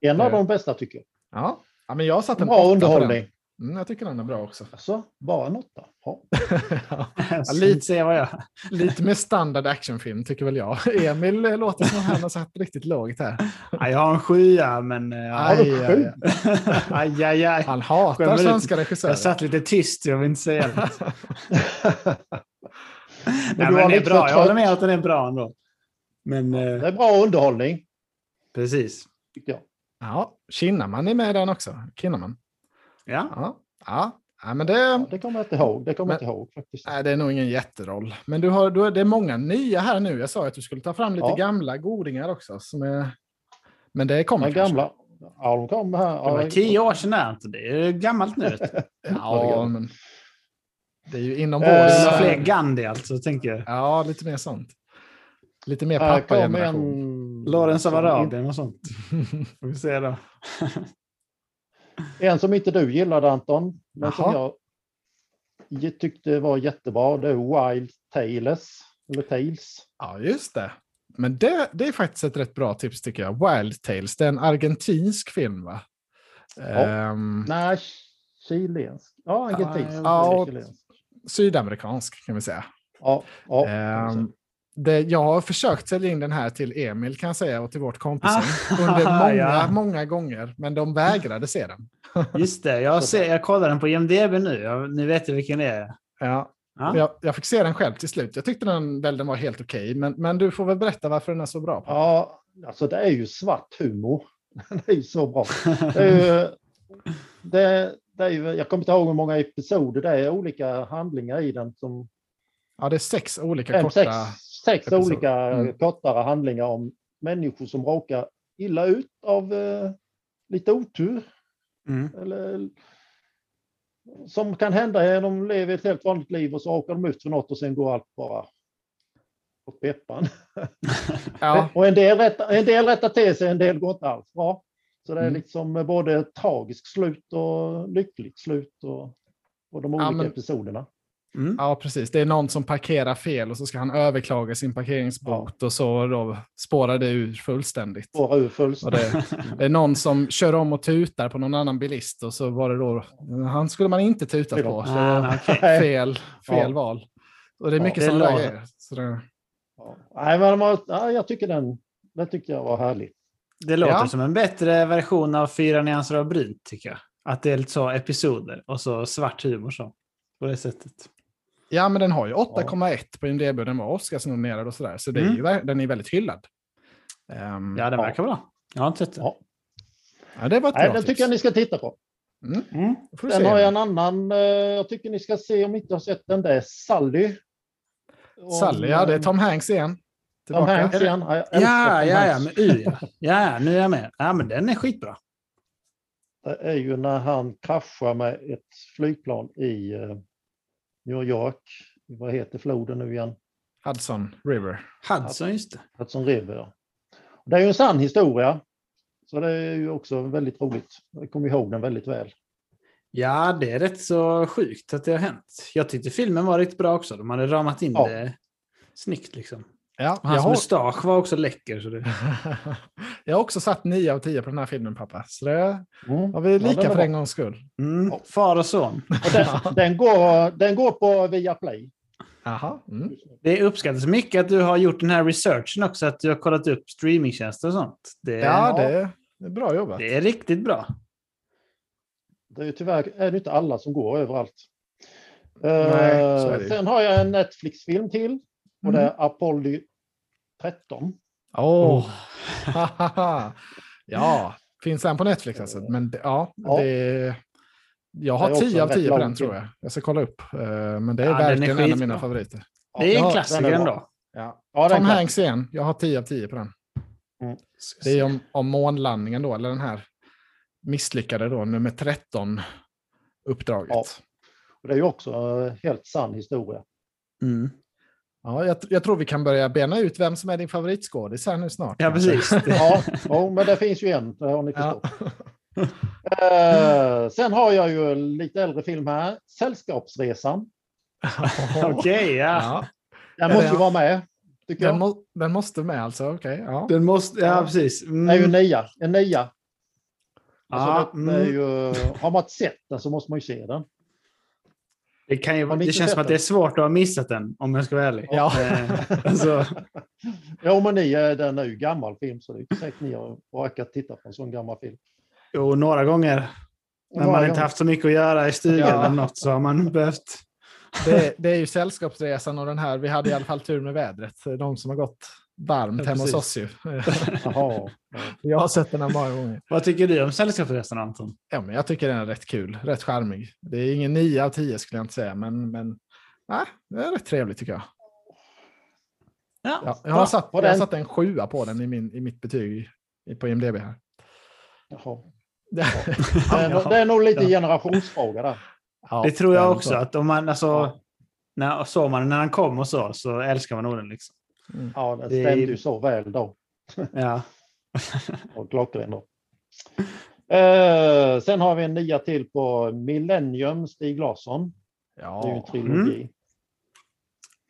En av de bästa tycker jag. Ja, ja men jag har satt en Bra underhållning. Mm, jag tycker den är bra också. Alltså, bara en åtta. Ja. lite- jag... lite mer standard actionfilm tycker väl jag. Emil låter som han har satt riktigt lågt här. Ja, jag har en sjua, men... eh, Aj, aj, aj. Aj, aj, aj. Han hatar Skämmer ut. svenska regissörer. Jag satt lite tyst, jag vill inte säga det. Men men den är bra. Jag håller med att den är bra ändå. Men Det eh, är bra underhållning, precis. jag. Ja, Kinnaman är med den också. Kinnaman. Ja. Ja, ja. ja men det, Ja, det kommer jag inte ihåg. Det kommer Men- inte ihåg faktiskt. nej, det är nog ingen jätteroll. Men du har, du har, det är många nya här nu. Jag sa att du skulle ta fram lite Ja. gamla godingar också. Som är, men det kommer De kanske. gamla. Ja, de kom här. Det var Ja, tio år sedan, det? Det är gammalt nu. Ja, men det är ju inom vår... Det är Så- fler Gandhi alltså, tänker jag. Ja, lite mer sånt. Lite mer pappa-generation. en, Lawrence av som Arabien och sånt. Får vi se då. En som inte du gillade Anton, men som Jaha. jag tyckte var jättebra. Det är Wild Tales. Eller Tales. Ja, just det. Men det, det är faktiskt ett rätt bra tips tycker jag. Wild Tales, det är en argentinsk film va? Ehm, Nej, chilensk. Ja, argentinsk. Ja. Sydamerikansk kan vi säga. Ja, ja. Ehm, det, jag har försökt sälja in den här till Emil kan jag säga och till vårt kompisgäng Ah, under många, ja. många gånger, men de vägrade se den. Just det, jag, ser, jag kollar den på IMDB nu. Jag, nu vet jag vilken det är. Ja, Ja. jag, jag fick se den själv till slut. Jag tyckte den, väl den var helt okej, men, men du får väl berätta varför den är så bra. På. ja, alltså det är ju svart humor. Det är ju så bra. Det är ju, det, det är jag kommer inte ihåg hur många episoder det är, olika handlingar i den. Som Ja, det är sex olika fem, korta... sex, sex episoder. olika Mm. kortare handlingar om människor som råkar illa ut av eh, lite otur. Mm. Eller, som kan hända de lever ett helt vanligt liv och så råkar de ut för något och sen går allt bara åt peppan. Ja, Och en del, rättar, en del rättar till sig, en del går inte alls bra. Så det är Mm. liksom både tragiskt slut och lyckligt slut och, och de olika Ja, men- episoderna. Mm. ja, precis. Det är någon som parkerar fel och så ska han överklaga sin parkeringsbot och så då spårar det ur fullständigt. Spåra ur Och fullständigt. det, det är någon som kör om och tutar på någon annan bilist och så var det då, han skulle man inte tuta på. Ah, nej, okej. fel fel Ja. val. Och det är Ja, mycket det sådana grejer. Så det, Ja. Nej, men ja, jag tycker den, det tycker jag var härligt. Det låter Ja. som en bättre version av Fyra nyanser av brunt, tycker jag. Att det är lite så episoder och så svart humor så. På det sättet. ja, men den har ju 8,1 på IMDB och den var Oscarsnominerad och sådär. Så det är Mm. ju, ver- den är väldigt hyllad. Ehm, Ja, det Ja. verkar bra. Jag har inte sett det. Ja. ja, det var ett Nej, bra den tips. tycker jag ni ska titta på. Mm, Mm. du Sen se har jag den. en annan, eh, jag tycker ni ska se om ni inte har sett den, det är Sally. Sally, ja det är Tom Hanks igen. Tom Tillbaka. Hanks igen. Ja, Ja, Tom ja, med U ja. Ja, nu är jag med. Ja, men den är skitbra. Det är ju när han kraschar med ett flygplan i eh, New York. Vad heter floden nu igen? Hudson River. Hudson, just det. Hudson River. ja. Det är ju en sann historia. Så det är ju också väldigt roligt. Jag kommer ihåg den väldigt väl. Ja, det är rätt så sjukt att det har hänt. Jag tyckte filmen var riktigt bra också. De hade ramat in Ja. det snyggt liksom. Ja, Hans har, mustasch var också läcker. Så det... jag har också satt 9 av 10 på den här filmen pappa. Så det Mm. har vi lika är för en gångs skull. Mm. Ja. Far och son. Och den, den, går, den går på Viaplay. Mm. Det uppskattas mycket att du har gjort den här researchen också, att du har kollat upp streamingtjänster och sånt. Det, Ja, det det är bra jobbat. det är riktigt bra. Det är ju tyvärr är det inte alla som går överallt. Nej, är ju. sen har jag en Netflix-film till. Och det är Apollo 13. Åh! ja, finns den på Netflix alltså? Men det, ja, Ja. det, jag har också 10 av en rätt 10 på den tror jag. Jag ska kolla upp. eh, Men det är Ja, den är verkligen en av mina favoriter. Det är en klassiker ändå. Ja. Ja, Tom Hanks igen. Jag har 10 av 10 på den. Ska Det är om, om månlandningen då, eller den här misslyckade då, nummer 13 uppdraget. Ja. Ja. Och det är ju också en helt sann historia. Mm. Jag, jag tror vi kan börja bena ut vem som är din favoritskådis här nu snart. Ja, kanske. precis. Ja, ja, men det finns ju en, det har ni Ja. förstått. Eh, sen har jag ju en lite äldre film här, Sällskapsresan. Okej, ja. Ja, Den Ja, måste ju vara med, tycker den, jag. må, den måste med alltså, okej. ja. Den måste, ja, Ja. precis. Mm. Det är ju en nia. En nia. Alltså, ja, är mm. ju, har man inte sett den så måste man ju se den. Det, kan ju, det känns som att det är svårt att ha missat den, om jag ska vara ärlig. Ja. Eh, alltså, Jo, men ni, eh, den är ju gammal film så det är inte säkert ni har orkat titta på en sån gammal film. jo, några gånger när Några man inte gånger. haft så mycket att göra i stugan Ja. eller något så har man behövt... Det, det är ju Sällskapsresan och den här, vi hade i alla fall tur med vädret. De som har gått varmt Ja, hemma hos oss ju. Jaha. Jag har sett den här många gånger. Vad tycker du om Sällskapsresan, Anton? Ja, men jag tycker den är rätt kul, rätt charmig. Det är ingen 9 av 10 skulle jag inte säga, men, men nej, det är rätt trevligt tycker jag. Ja, Ja, jag har satt, På jag har den- satt en sjua på den i, min, i mitt betyg i- på IMDB här. Jaha. Det är, nog- det är nog lite generationsfråga där. Ja, Det tror jag också. så. Att om man, alltså, Ja. när, såg man den när han kom och så, så älskar man nog den. Liksom. Mm. Ja, den Det stämde ju så väl då. Ja. Och klockren då. Eh, sen har vi en nia till på Millennium, Stig Larsson. Det är ju en Ja, trilogi.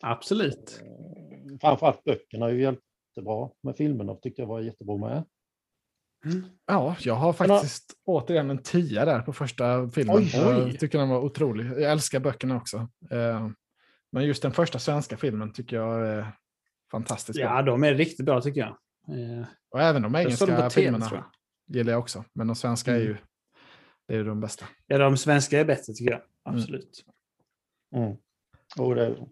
Absolut. Eh, Framförallt böckerna är ju jättebra, men filmerna tyckte jag var jättebra med. Ja, jag har faktiskt återigen en tia där på första filmen. Oj, jag oj. tycker den var otrolig. Jag älskar böckerna också. Eh, Men just den första svenska filmen tycker jag är fantastiskt bra. Ja, de är riktigt bra tycker jag. Eh, Och även de engelska TV, filmerna tror jag. gillar jag också. Men de svenska är Mm. ju det är ju de bästa. Ja, de svenska är bättre tycker jag. Absolut. Mm. Jo, det är det.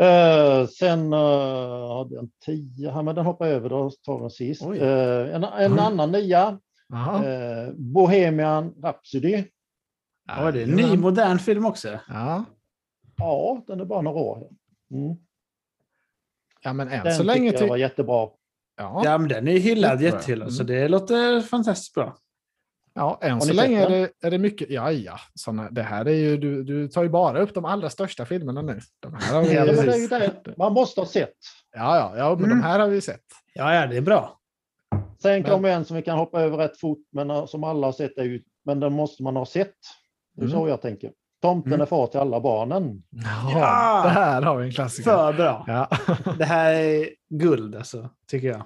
Eh, sen uh, hade jag en tia här, men den hoppar jag över. Då tar den sist. Eh, en en Mm. annan nia. Eh, Bohemian Rhapsody. Ja, det är en ny modern film också. Ja. Ja, den är bara några år. Mm. Ja, men än Den så länge... tycker jag var jättebra. ja, Ja, men den är hyllad, jättehyllad. Så Mm. det låter fantastiskt bra. ja, än så länge är det, är det mycket... Ja, ja. Såna, det här är ju... Du, du tar ju bara upp de allra största filmerna nu. De här har vi, Ja, men det är ju. Man måste ha sett. ja, ja, ja, men Mm. de här har vi sett. Ja, ja, det är bra. Sen Men- kommer en som vi kan hoppa över rätt fort, men uh, som alla har sett. Är ju, men den måste man ha sett. Det är Mm. så jag tänker. Tomten Mm. är far till alla barnen. Ja, Ja! det här har vi en klassiker. För bra. Ja. Det här är guld alltså, tycker jag.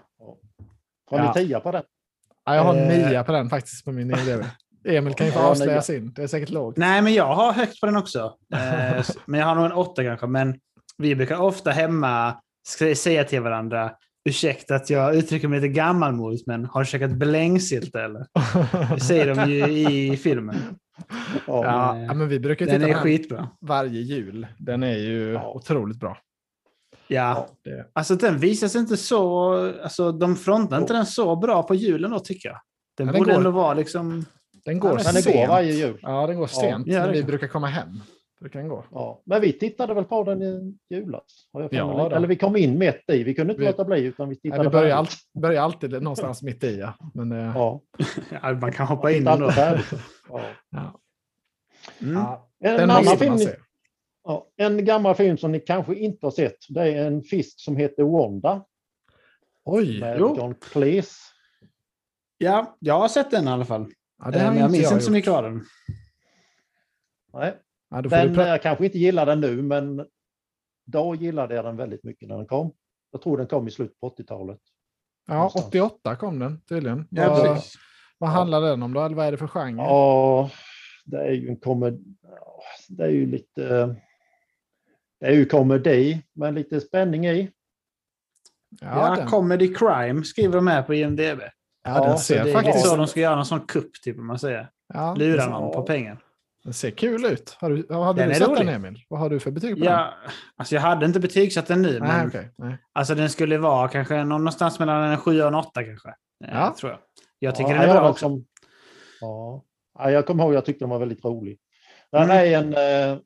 Har Ja. ni tia på den? ja, jag har en Eh. nia på den faktiskt på min IMDb. Emil kan ju få Ja, avslöja sin. Det är säkert lågt. Nej, men jag har högt på den också. Eh, men jag har nog en åtta kanske. Men vi brukar ofta hemma säga till varandra Ursäkta att jag uttrycker mig lite gammalmodigt, men har du käkat belängsylt eller? Det säger de ju i filmen. Ja. Ja, Eh, ja, men vi brukar Den titta är på den skitbra. varje jul. Den är ju Ja. otroligt bra. Ja, Det, alltså den visas inte så... Alltså de frontar inte den så bra på julen då, tycker jag. Den Ja, den borde går- ändå vara liksom... den går Ja, sent. går varje jul. Ja, den går sent Ja, när vi brukar komma hem. Brukar den gå. Ja. Men vi tittade väl på den i julas? Jag Ja. Eller vi kom in mitt i. Vi kunde inte Vi- låta bli utan vi Nej, tittade vi börjar, all, börjar alltid någonstans mitt i. Ja. Men, eh, Ja, Ja, man kan hoppa in ändå. Ja. ja. Mm. Ja, En, annan film, se. ja, en gammal film som ni kanske inte har sett. Det är en fisk som heter Wanda Oj, med jo. John Cleese. Ja, jag har sett den i alla fall. ja, det Eh, men jag inte minns jag inte så gjort. mycket av den. Nej, Ja, då får du den, jag kanske inte gillar den nu, men då gillade jag den väldigt mycket när den kom. Jag tror den kom i slutet på 80-talet. ja, någonstans. 88 kom den tydligen. Ja, vad, precis. vad handlar den om då? Eller vad är det för genre? Ja, det är ju en komedi. Det är ju lite. Det är ju komedi med lite spänning i. Ja, den, comedy crime skriver de här på IMDB. ja, ja, den Så ser det är faktiskt... lite så de ska göra någon sån kupp, typ, om man säger. Ja, Lura någon på pengar. Den ser kul ut. Har du, hade Den du är sett rolig. den Emil? Vad har du för betyg på den? Ja, alltså jag hade inte betygsatt den nu, Nej, men okej. Nej. alltså den skulle vara kanske någon- någonstans mellan en 7 och en 8 kanske. Eh, Ja. Tror jag. Jag tycker ja, den är bra också. Som, ja. ja, jag kommer ihåg jag tyckte den var väldigt rolig. Den Mm. är en, eh,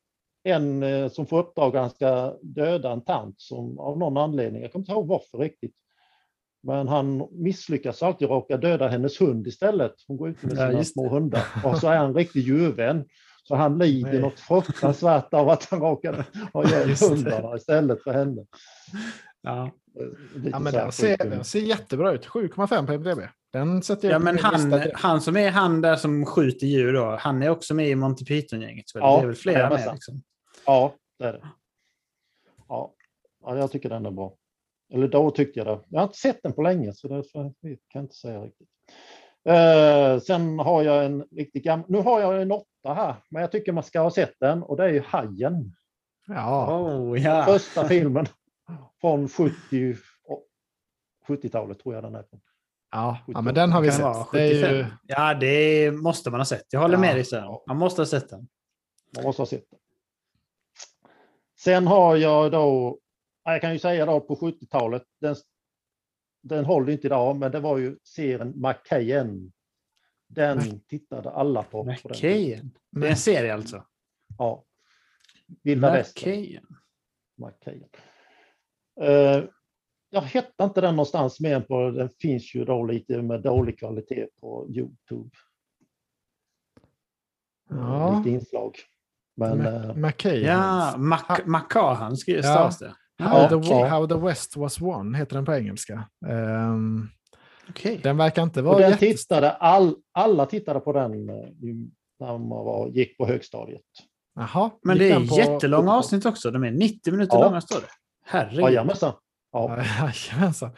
en eh, som får uppdrag att han ska döda en tant som av någon anledning, jag kommer inte ihåg varför riktigt. Men han misslyckas alltid och råkar döda hennes hund istället. Hon går ut med Ja, sina just små hundar. Och så är han en riktig djurvän. Så han lider Nej. något fruktansvärt av att han råkade ha ihjäl hundarna istället för henne. Ja. Lite Ja, men den, ser, den ser jättebra ut. 7,5 på IMDb. Den sätter jag ja, men han, han som är han där som skjuter djur då, han är också med i Monty Python-gänget. Ja, det är väl flera med liksom. Ja, det är det. Ja. ja, jag tycker den är bra. Eller då tyckte jag det. Jag har inte sett den på länge så därför kan jag inte säga riktigt. Eh, sen har jag en riktigt gammal, nu har jag en åtta här, men jag tycker man ska ha sett den och det är ju Hajen. Ja, Oh, ja. Första filmen från 70, 70-talet tror jag den är. från. ja, ja, men den har vi sett. Det är 75. ju, Ja, det måste man ha sett. Jag håller Ja. med dig Sören. Man måste ha sett den. Man måste ha sett den. Sen har jag då, jag kan ju säga då på 70-talet, den, den håller inte idag, men det var ju serien McKayen. Den tittade alla på. McKayen. Det är en serie alltså. Ja. Vilda Västern. McKayen. Uh, jag hittar inte den någonstans mer än på, den finns ju då lite med dålig kvalitet på Youtube. Ja. Lite inslag. Men Ma- eh, McKay. Ja, Mac Macahan stavas det. How, Ja, the. How the West Was Won heter den på engelska. Ehm, okej. den verkar inte och vara den jätte... tittade, all, alla tittade på den eh, när man var, gick på högstadiet. Jaha, Men det är på- jättelånga avsnitt också. De är 90 minuter Ja. långa står det. Herregud. Jajamensan. Ja. Jajamensan.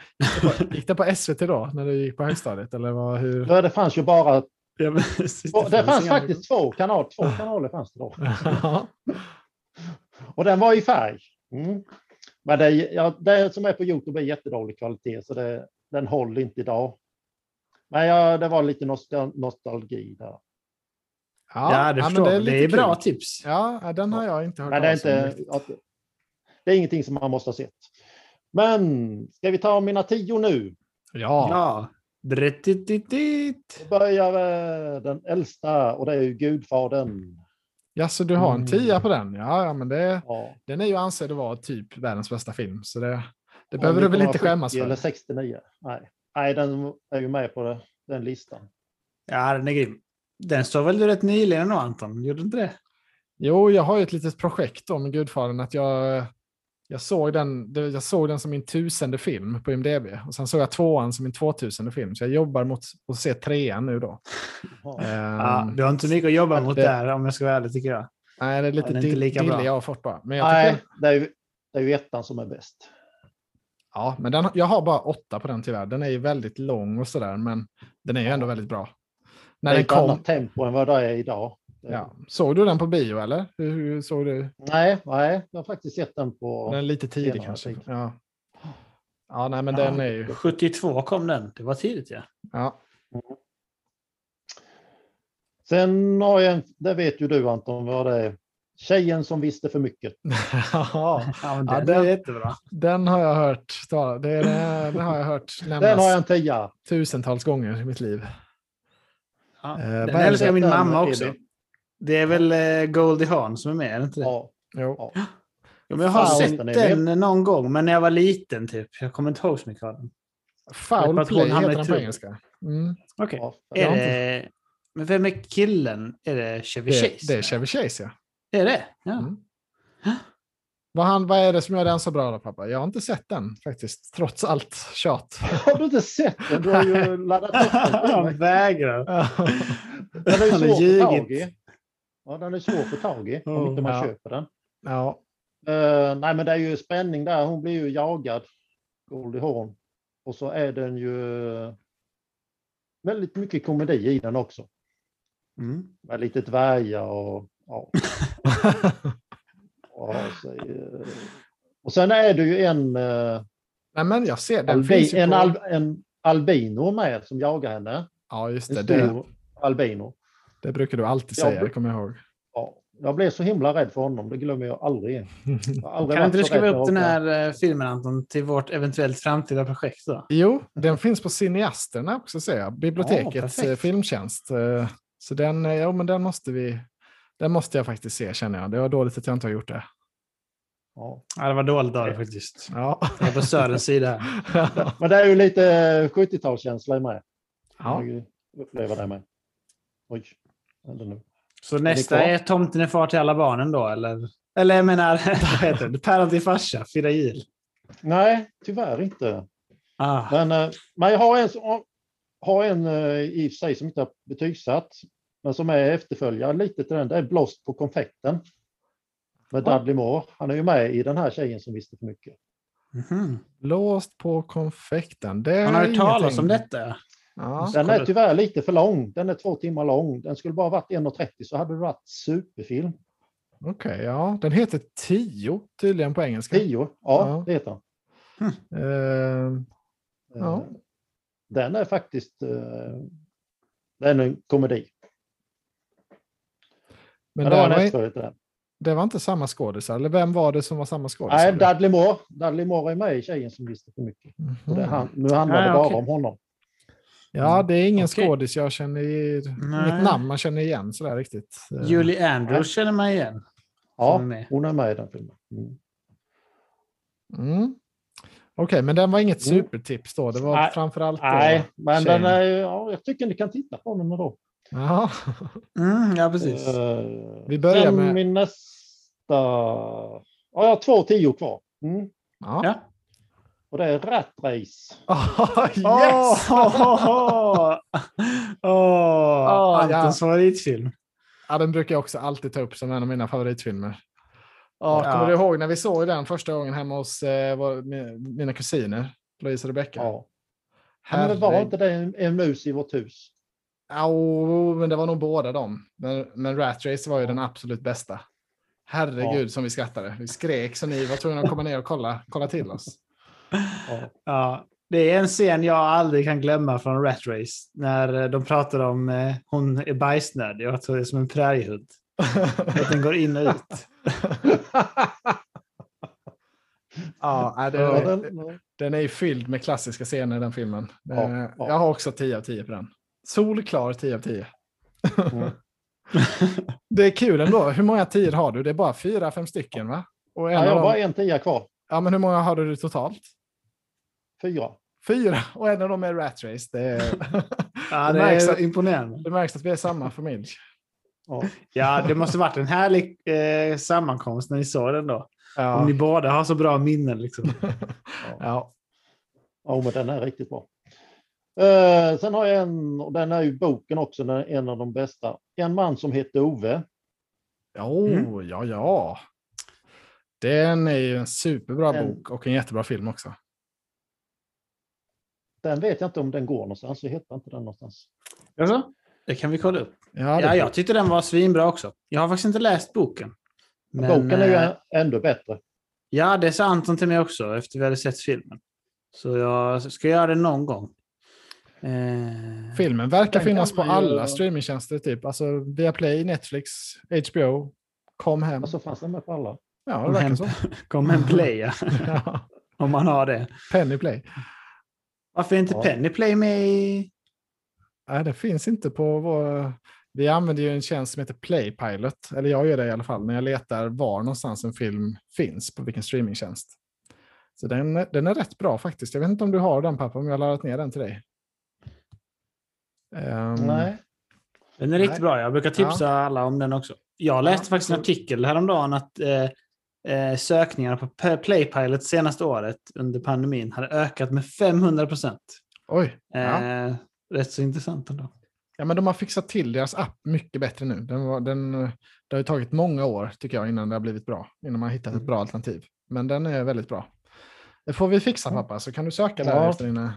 Gick det på- SVT då, när du gick på högstadiet? Eller vad, hur? Ja, Det fanns ju bara, Ja, två- det fanns faktiskt två kanaler, två kanaler fanns det då. Ja. Och den var i färg. Mm. Men det, ja, det som är på Youtube är jättedålig kvalitet, så det, den håller inte idag. Men ja, det var lite nostal nostalgi där. Ja, det men förstår jag. Det är, bra kul. tips. Ja, ja, den har jag inte hört Men det är, inte, att, det är ingenting som man måste ha sett. Men ska vi ta mina tio nu? Ja, Ja. Börjar eh, den äldsta och det är ju Gudfadern. Ja, så du har en Mm. tia på den? Ja, ja men det, Ja, den är ju ansedd att vara typ världens bästa film. Så det, det behöver du väl inte skämmas 1970 Eller för? 69. Nej. Nej, den är ju med på det, den listan. Ja, den är grym. Den står väl rätt nyligen nu, Anton? Gjorde inte det? Jo, jag har ju ett litet projekt om Gudfadern. Att jag, jag, såg den, jag såg den som min tusende film på IMDB. Och sen såg jag tvåan som min tvåtusende film. Så jag jobbar mot att se trean nu då. Ja. Ja, Ehm, du har inte mycket att jobba mot det- där om jag ska vara ärlig tycker jag. Nej, det är lite inte dill- lika bra. dille jag har fått bara. Men jag Nej, tycker, det är, ju, det är ju ettan som är bäst. ja, men den, jag har bara åtta på den tyvärr. Den är ju väldigt lång och sådär, men den är ju ändå väldigt bra. När det är ett kom, annat tempo än vad det är idag. Ja. Såg du den på bio eller? Hur, hur såg du? Nej, nej, jag har faktiskt sett den på... Den är lite tidig senare kanske. Ja. ja, nej men Ja. den är ju... 72 kom den. Det var tidigt ja. Ja. Sen har jag en, det vet ju du Anton vad det är. Tjejen som visste för mycket. ja, Ja, men Ja, den den- är jättebra. den har jag hört. Det, är, det har jag hört nämnas Den har jag en tia. tusentals gånger i mitt liv. Ja. Eh, den älskar min Den mamma också. det. Det är väl eh, Goldie Hawn som är med, är det inte det? Ja, Jo. ja. Men jag har Fan, sett den någon gång, men när jag var liten typ. Jag kommer inte ihåg så mycket av den. Foul play heter den på trubbel. engelska. Mm. Okej. ja. Är har det... Men vem är killen? Är det Chevy Det, Chase? det är Chevy Chase ja. Är det? Ja. Mm. Vad, han, vad är det som gör den så bra då pappa? Jag har inte sett den faktiskt, trots allt tjat. Har du inte sett den? Du har ju laddat upp den. Han vägrar. Den är ju Han har svår att få tag ljugit. i. Ja, den är svår att få tag i om Oh, inte man ja. köper den. ja. Eh, nej, men det är ju spänning där. Hon blir ju jagad, Goldie Hawn. Och så är den ju väldigt mycket komedi i den också. Mm. Med lite dvärgar och ja. Och, så, eh, och sen är det ju en, eh, Nej men jag ser, den albi, en, al, en albino med som jagar henne. Ja just En det, det, stor albino. Det brukar du alltid Ja, säga, det kommer jag ihåg. Ja, jag blev så himla rädd för honom, det glömmer jag aldrig. Jag aldrig Kan inte du skriva upp den här eh, filmen Anton till vårt eventuellt framtida projekt då? Jo, den finns på Cineasterna också ser jag. Bibliotekets perfekt. eh, filmtjänst. Eh, Så den, ja, men den måste vi... Den måste jag faktiskt se känner jag. Det var dåligt att jag inte har gjort det. Ja. Ja, det var dåligt av faktiskt. Ja. Jag är på Sörens sida här. Men det är ju lite 70-talskänsla med. ja. Jag upplever det med. Oj? Så nästa är Tomten är far till alla barnen då, eller? Eller jag menar, vad heter det? Päron till farsa, fira jul. Nej, tyvärr inte. Ah. Men, eh, men jag har en, har en eh, i och för sig som inte har betygsatt, men som är efterföljare lite till den. Det är Blåst på konfekten. Med. Dudley Moore. Han är ju med i den här tjejen som visste för mycket. Mhm. Låst på konfekten. Det Man har är hört talas om detta. Ja. Den är tyvärr lite för lång. Den är två timmar lång. Den skulle bara varit 1.30 så hade det varit superfilm. Okej, ja. Den heter Tio tydligen på engelska. 10, ja, Ja. det heter den. Eh, Ja. Eh, Den är faktiskt eh, den är en komedi. men Men det var en var, den. det var inte samma skådisar, eller vem var det som var samma skådis? Nej, Dudley Moore. Dudley Moore är med i Tjejen som visste för mycket. Det, Mhm. han, nu handlar det bara okej. om honom. Ja, det är ingen Okej. skådis jag känner, inget namn man känner igen sådär riktigt. Eh, Julie Andrews känner man igen. Ja, är hon är med i den filmen. Mm. Mm. Okej, men den var inget Mm. supertips då. Det var Nej, framförallt då Nej, men tjejen. den är, ja, jag tycker ni kan titta på den då. Ja. Mm, ja, precis. Eh, Vi börjar sen med- min nästa... Ja, jag har två tio kvar. Mm. ja. Ja. Och det är Rat Race. yes! Oh, oh, ja. Antons favoritfilm. Ja, den brukar jag också alltid ta upp som en av mina favoritfilmer. Ja, Ja. kommer du ihåg när vi såg den första gången hemma hos eh, vår, mina kusiner, Louise och Rebecca? Ja. Ja, men det var inte det en, en mus i vårt hus? Ja, men det var nog båda dem. Men, men Rat Race var ju den absolut bästa. Herregud som vi skrattade. Vi skrek så ni var tvungna att komma ner och kolla, kolla till oss. Ja. Ja, det är en scen jag aldrig kan glömma från Rat Race. När eh, de pratar om eh, hon är bajsnödig och att hon är som en präriehund. Att den går in och ut. ja, det, Ja, den, den är ju fylld med klassiska scener den filmen. Ja, Eh, ja. Jag har också 10 av 10 på den. Solklar 10 av 10. Mm. Det är kul ändå. Hur många 10 har du? Det är bara fyra, fem stycken va? Och en ja, jag har bara en tia kvar. Ja, men hur många har du totalt? Fyra. Fyra, och en av dem är Rat Race. Det, är, Ja, Det det märks är att- imponerande. det märks att vi är samma familj. Ja. Ja, det måste varit en härlig eh, sammankomst när ni såg den då. Ja. Om ni båda har så bra minnen. Liksom. ja. Ja, men den är riktigt bra. Eh, sen har jag en, och den är ju boken också, den är en av de bästa. En man som heter Ove. Oh, Mm. ja, ja. Den är ju en superbra En- bok och en jättebra film också. Den vet jag inte om den går någonstans, så heter inte den någonstans. Alltså? Det kan vi kolla upp. Ja, Ja, jag tyckte den var svinbra också. Jag har faktiskt inte läst boken. Men, boken är ju eh, ändå bättre. Ja, det sa Anton till mig också efter vi hade sett filmen. Så jag ska göra det någon gång. Eh, Filmen verkar Den finnas på man ju- alla streamingtjänster, typ. Alltså Viaplay, Netflix, HBO, kom hem. Alltså fanns den med på alla? Ja, det verkar så. kom hem play, ja. ja. om man har det. Penny Play. Varför är inte Ja. Penny Play med i... Nej, det finns inte på vår... Vi använder ju en tjänst som heter Playpilot, eller jag gör det i alla fall, när jag letar var någonstans en film finns, på vilken streamingtjänst. Så den, den är rätt bra faktiskt. Jag vet inte om du har den pappa, om jag har laddat ner den till dig. Ehm, Nej. Den är riktigt Nej. bra. Jag brukar tipsa alla om den också. Jag läste Ja, faktiskt en artikel häromdagen att eh, eh, sökningarna på Playpilot senaste året under pandemin hade ökat med 500 procent. Oj. Ja. Eh, rätt så intressant ändå. ja, men de har fixat till deras app mycket bättre nu. Den var, den, det har ju tagit många år, tycker jag, innan det har blivit bra. Innan man har hittat ett bra alternativ. Men den är väldigt bra. Det får vi fixa pappa, så kan du söka där Ja. efter dina...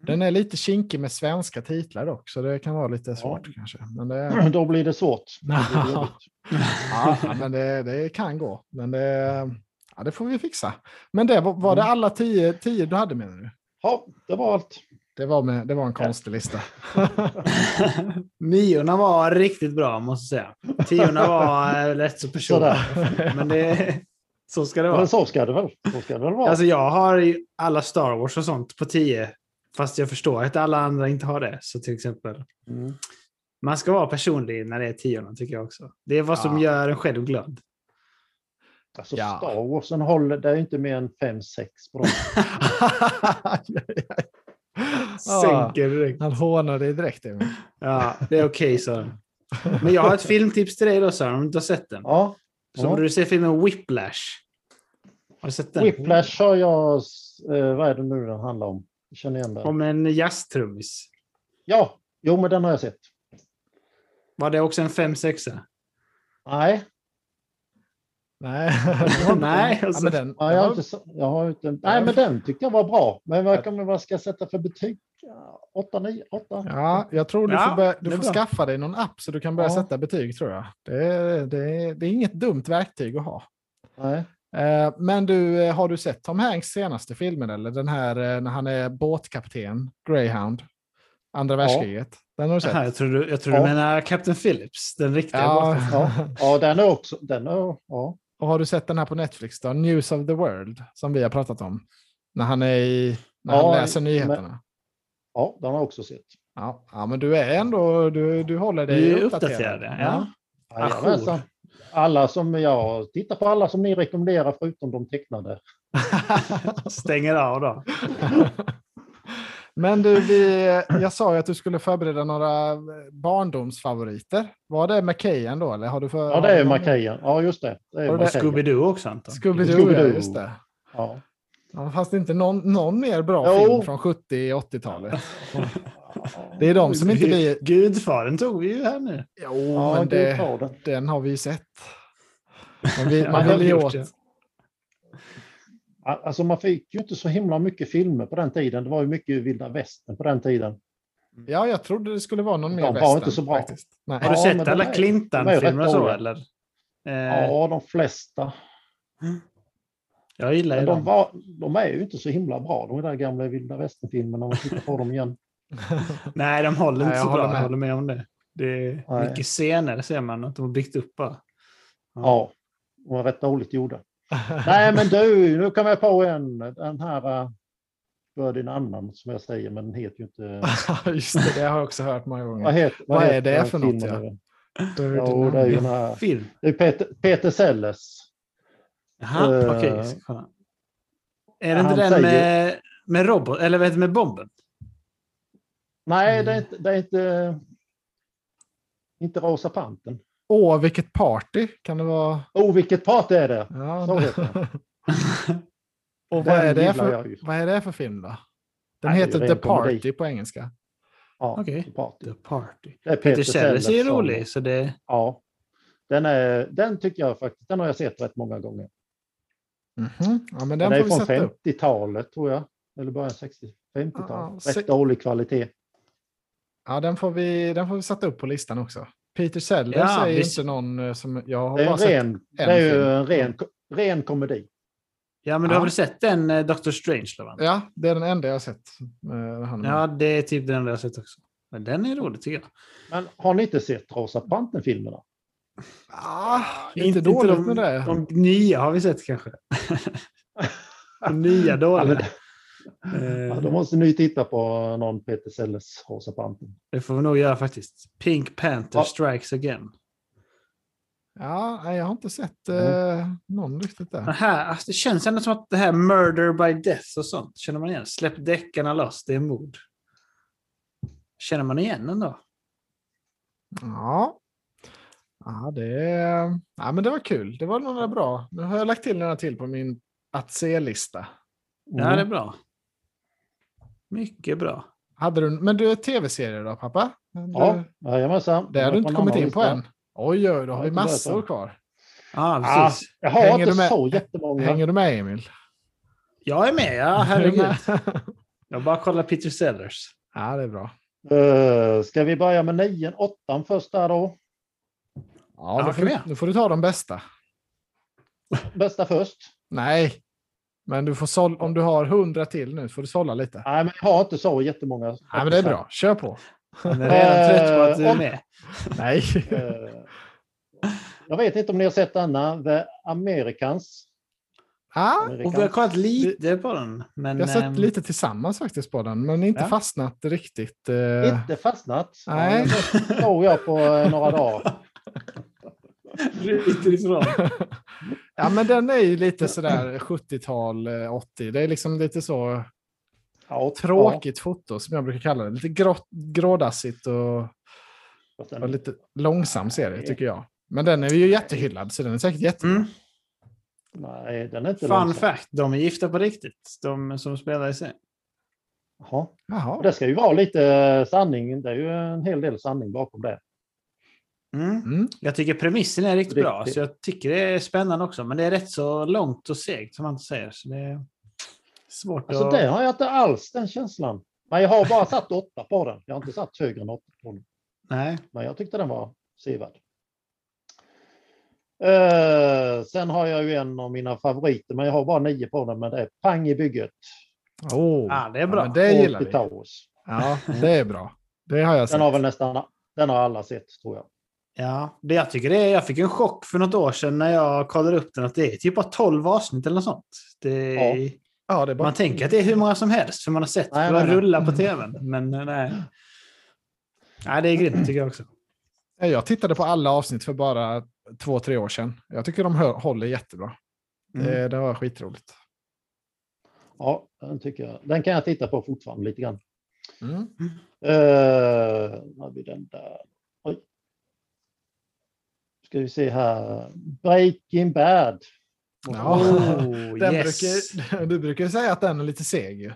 Den är lite kinkig med svenska titlar dock, så det kan vara lite svårt kanske. Men det, Då blir det svårt. Ja, ja, men det, det kan gå. Men det, ja, det får vi fixa. Men det, var, det Mm. alla tio, tio du hade menar du? Ja, det var allt. Det var, med, det var en konstig lista. Niorna var riktigt bra måste jag säga. Tiorna var eh, rätt så personliga. Men det, så ska det Men vara. så ska det väl, så ska det väl vara. Alltså jag har alla Star Wars och sånt på 10. Fast jag förstår att alla andra inte har det. Så till exempel. Mm. Man ska vara personlig när det är tiorna tycker jag också. Det är vad som Ja. gör en själv glad. Alltså Ja. Star Warsen håller, det är inte mer än 5-6 på dem. Sänker direkt. Han hånar dig direkt Emil. Ja, det är okej Sören. Men jag har ett filmtips till dig då Sören, om du inte har sett den. Ja, Så Ja. du ser filmen Whiplash. Har du sett den? Whiplash har jag, eh, vad är det nu den handlar om? Känner igen den. Om en jazztrummis. Ja, jo men den har jag sett. Var det också en 5-6? Nej, Nej. Nej, alltså. men den, ja, jag, har inte, så- jag har inte, nej men den tyckte jag var bra. Men vad, kan, vad ska jag sätta för betyg? 8, 9, 8? Ja, jag tror du Ja, får, börja, du får bra. skaffa dig någon app så du kan börja Ja. sätta betyg tror jag. Det är, det, det är inget dumt verktyg att ha. Nej. Eh, Men du, eh, har du sett Tom Hanks senaste filmen eller den här eh, när han är båtkapten, Greyhound, andra världskriget? Den har du sett? Jaha, jag tror du, jag tror Ja. du menar Captain Phillips, den riktiga Ja. båten. Ja, ja den är också, den är, ja. Och har du sett den här på Netflix då? News of the World, som vi har pratat om. När han är i, när Ja, han läser men- nyheterna. ja, den har jag också sett. Ja, ja, men du är ändå, du, du håller dig Vi är uppdaterad. uppdaterade. Ja. Jajamensan. Alla som jag tittar på alla som ni rekommenderar förutom de tecknade. Stänger av då. Men du, vi, jag sa ju att du skulle förbereda några barndomsfavoriter. Var det McKayen då? Eller har du för, Ja, det är McKayen. Ja, just det. det. Scooby-Doo också Anton. Scooby-Doo, ja, Scooby-Doo. just det. Ja. Ja, fast det inte någon, någon mer bra Jo. film från 70-80-talet. Det är de som inte blir... Gudfadern tog vi ju här nu. Jo, Ja, men det den. den har vi ju sett. Man vill, man vill ju har åt. Alltså man fick ju inte så himla mycket filmer på den tiden. Det var ju mycket vilda västern på den tiden. Ja, jag trodde det skulle vara någon De mer var western. inte så bra. Faktiskt. Nej. Har du Ja, sett de alla Clintan-filmer de och så eller? Eh, Ja, de flesta. Jag gillar ju de, var, de är ju inte så himla bra, de där gamla vilda västern-filmerna. Om man tittar på dem igen. Nej, de håller Nej, inte jag så håller bra. med. Jag håller med om det. Det är Nej. mycket scener ser man att de har byggt upp bara. Ja, de var rätt dåligt gjorda. Nej, men du, nu kom jag på en. Den här För din annan, som jag säger, men den heter ju inte... Just det, det har jag också hört många Vad, gånger. heter, Vad är heter det den för något, ja? det är ju den här... Film. Det är Peter, Peter Sellers. Jaha, Eh, okej. ska kolla. Är det inte den säger- med, med robot, eller vad heter det, med bomben? Nej, det är inte... Det är inte, inte Rosa Panten. Åh, vilket party kan det vara? Oh, vilket party är det? Ja, Så det- heter den. Och vad är, det för, vad är det för film då? Den Nej, heter The komedi. Party på engelska. Ja, Okej. party. The Party. Det är Peter Sellers är rolig, så det... Ja. Den, är, den tycker jag faktiskt, den har jag sett rätt många gånger. Mhm. Ja, men Den, den är får vi från sätta upp. 50-talet tror jag. Eller början 60 Ja, 50-tal. se- Rätt dålig kvalitet. Ja, den får, vi, den får vi sätta upp på listan också. Peter Sellers Ja, är ju visst. inte någon eh, som jag har Det är, bara en sett. ren, det är ju en ren, ren komedi. Ja, men du Ja. har väl sett den eh, Doctor Strange, va? Ja, det är den enda jag har sett. eh, Han. Ja, det är typ den enda jag har sett också. Men den är rolig tycker jag. Men har ni inte sett Rosa Panten-filmerna? Ah, inte, dåligt de, med det. De nya har vi sett kanske. de nya Ja, dåliga. men, ja, Eh, då måste ni titta på någon Peter Sellers Rosa Panten. det får vi nog göra faktiskt. Pink Panther Ja. strikes again. Ja, jag har inte sett eh, någon riktigt Det, där. här, alltså, det känns ändå som att det här murder by death och sånt känner man igen. Släpp deckarna loss, det är mord. Känner man igen ändå? Ja. Ja, det, ja, men det var kul. Det var några bra. Nu har jag lagt till några till på min att se-lista. Ja, Mm. det är bra. Mycket bra. Hade du, men du, tv-serier då, pappa? Du, Ja, jajamensan. det har du inte kommit in på än. Oj, oj, då har vi börjat massor kvar. Ja, Ah, precis. jag har Hänger inte så jättemånga. Hänger du med, Emil? Jag är med, ja herregud. Jag bara kollar Peter Sellers. ja, det är bra. Uh, ska vi börja med nian, åttan först där då? Ja, då, får du, då får du ta de bästa. Bästa först? Nej, men du får såll, om du har hundra till nu får du sålla lite. Nej, men jag har inte så jättemånga. Nej, men det är bra. Kör på. Han är redan trött på att du är om- med. Nej. Eh, jag vet inte om ni har sett denna, The Americans. Ja, Och vi har kollat lite på den. Men, vi har sett ehm, lite tillsammans faktiskt på den, men inte Ja. fastnat riktigt. eh, Inte fastnat. Nej. Det såg jag på eh, några dagar. Ryter ifrån. Ja, men den är ju lite sådär 70-tal, eh, 80. Det är liksom lite så Ja, tråkigt foto som jag brukar kalla det. Lite grått, grådassigt och, Ja, och lite långsam serie tycker jag. Men den är ju jättehyllad så den är säkert jättebra. Mm. nej, den är inte Fun långsam. fact, de är gifta på riktigt. De som spelar i sig. Jaha. Jaha. det ska ju vara lite sanning. Det är ju en hel del sanning bakom det. Mm. Mm. Jag tycker premissen är riktigt bra, Riktigt. så jag tycker det är spännande också. Men det är rätt så långt och segt som man säger. Så det är svårt Alltså att... det har jag inte alls den känslan. Men jag har bara satt åtta på den. Jag har inte satt högre än åtta på den. Nej. Men jag tyckte den var sevärd. Eh, sen har jag ju en av mina favoriter, men jag har bara nio på den. Men det är Pang i bygget. Oh. Ja, det är bra. men det gillar vi. Towers. Ja, det är bra. Det har jag sett. Den har väl nästan den har alla sett, tror jag. Ja, det jag tycker det är, jag fick en chock för något år sedan när jag kollade upp den att det är typ bara 12 avsnitt eller något sånt. Det är, Ja, det är bara... Man tänker att det är hur många som helst för man har sett Nej, det rulla på tvn. Men eh, nej. Nej, det är grymt tycker jag också. Jag tittade på alla avsnitt för bara två, tre år sedan. Jag tycker de håller jättebra. Mm. Det, det var skitroligt. Ja, den, tycker jag. den kan jag titta på fortfarande lite grann. Mm. Uh, har vi den där. Ska vi se här. Breaking Bad. Ja. Oh, Den yes. brukar, du brukar säga att den är lite seg ju.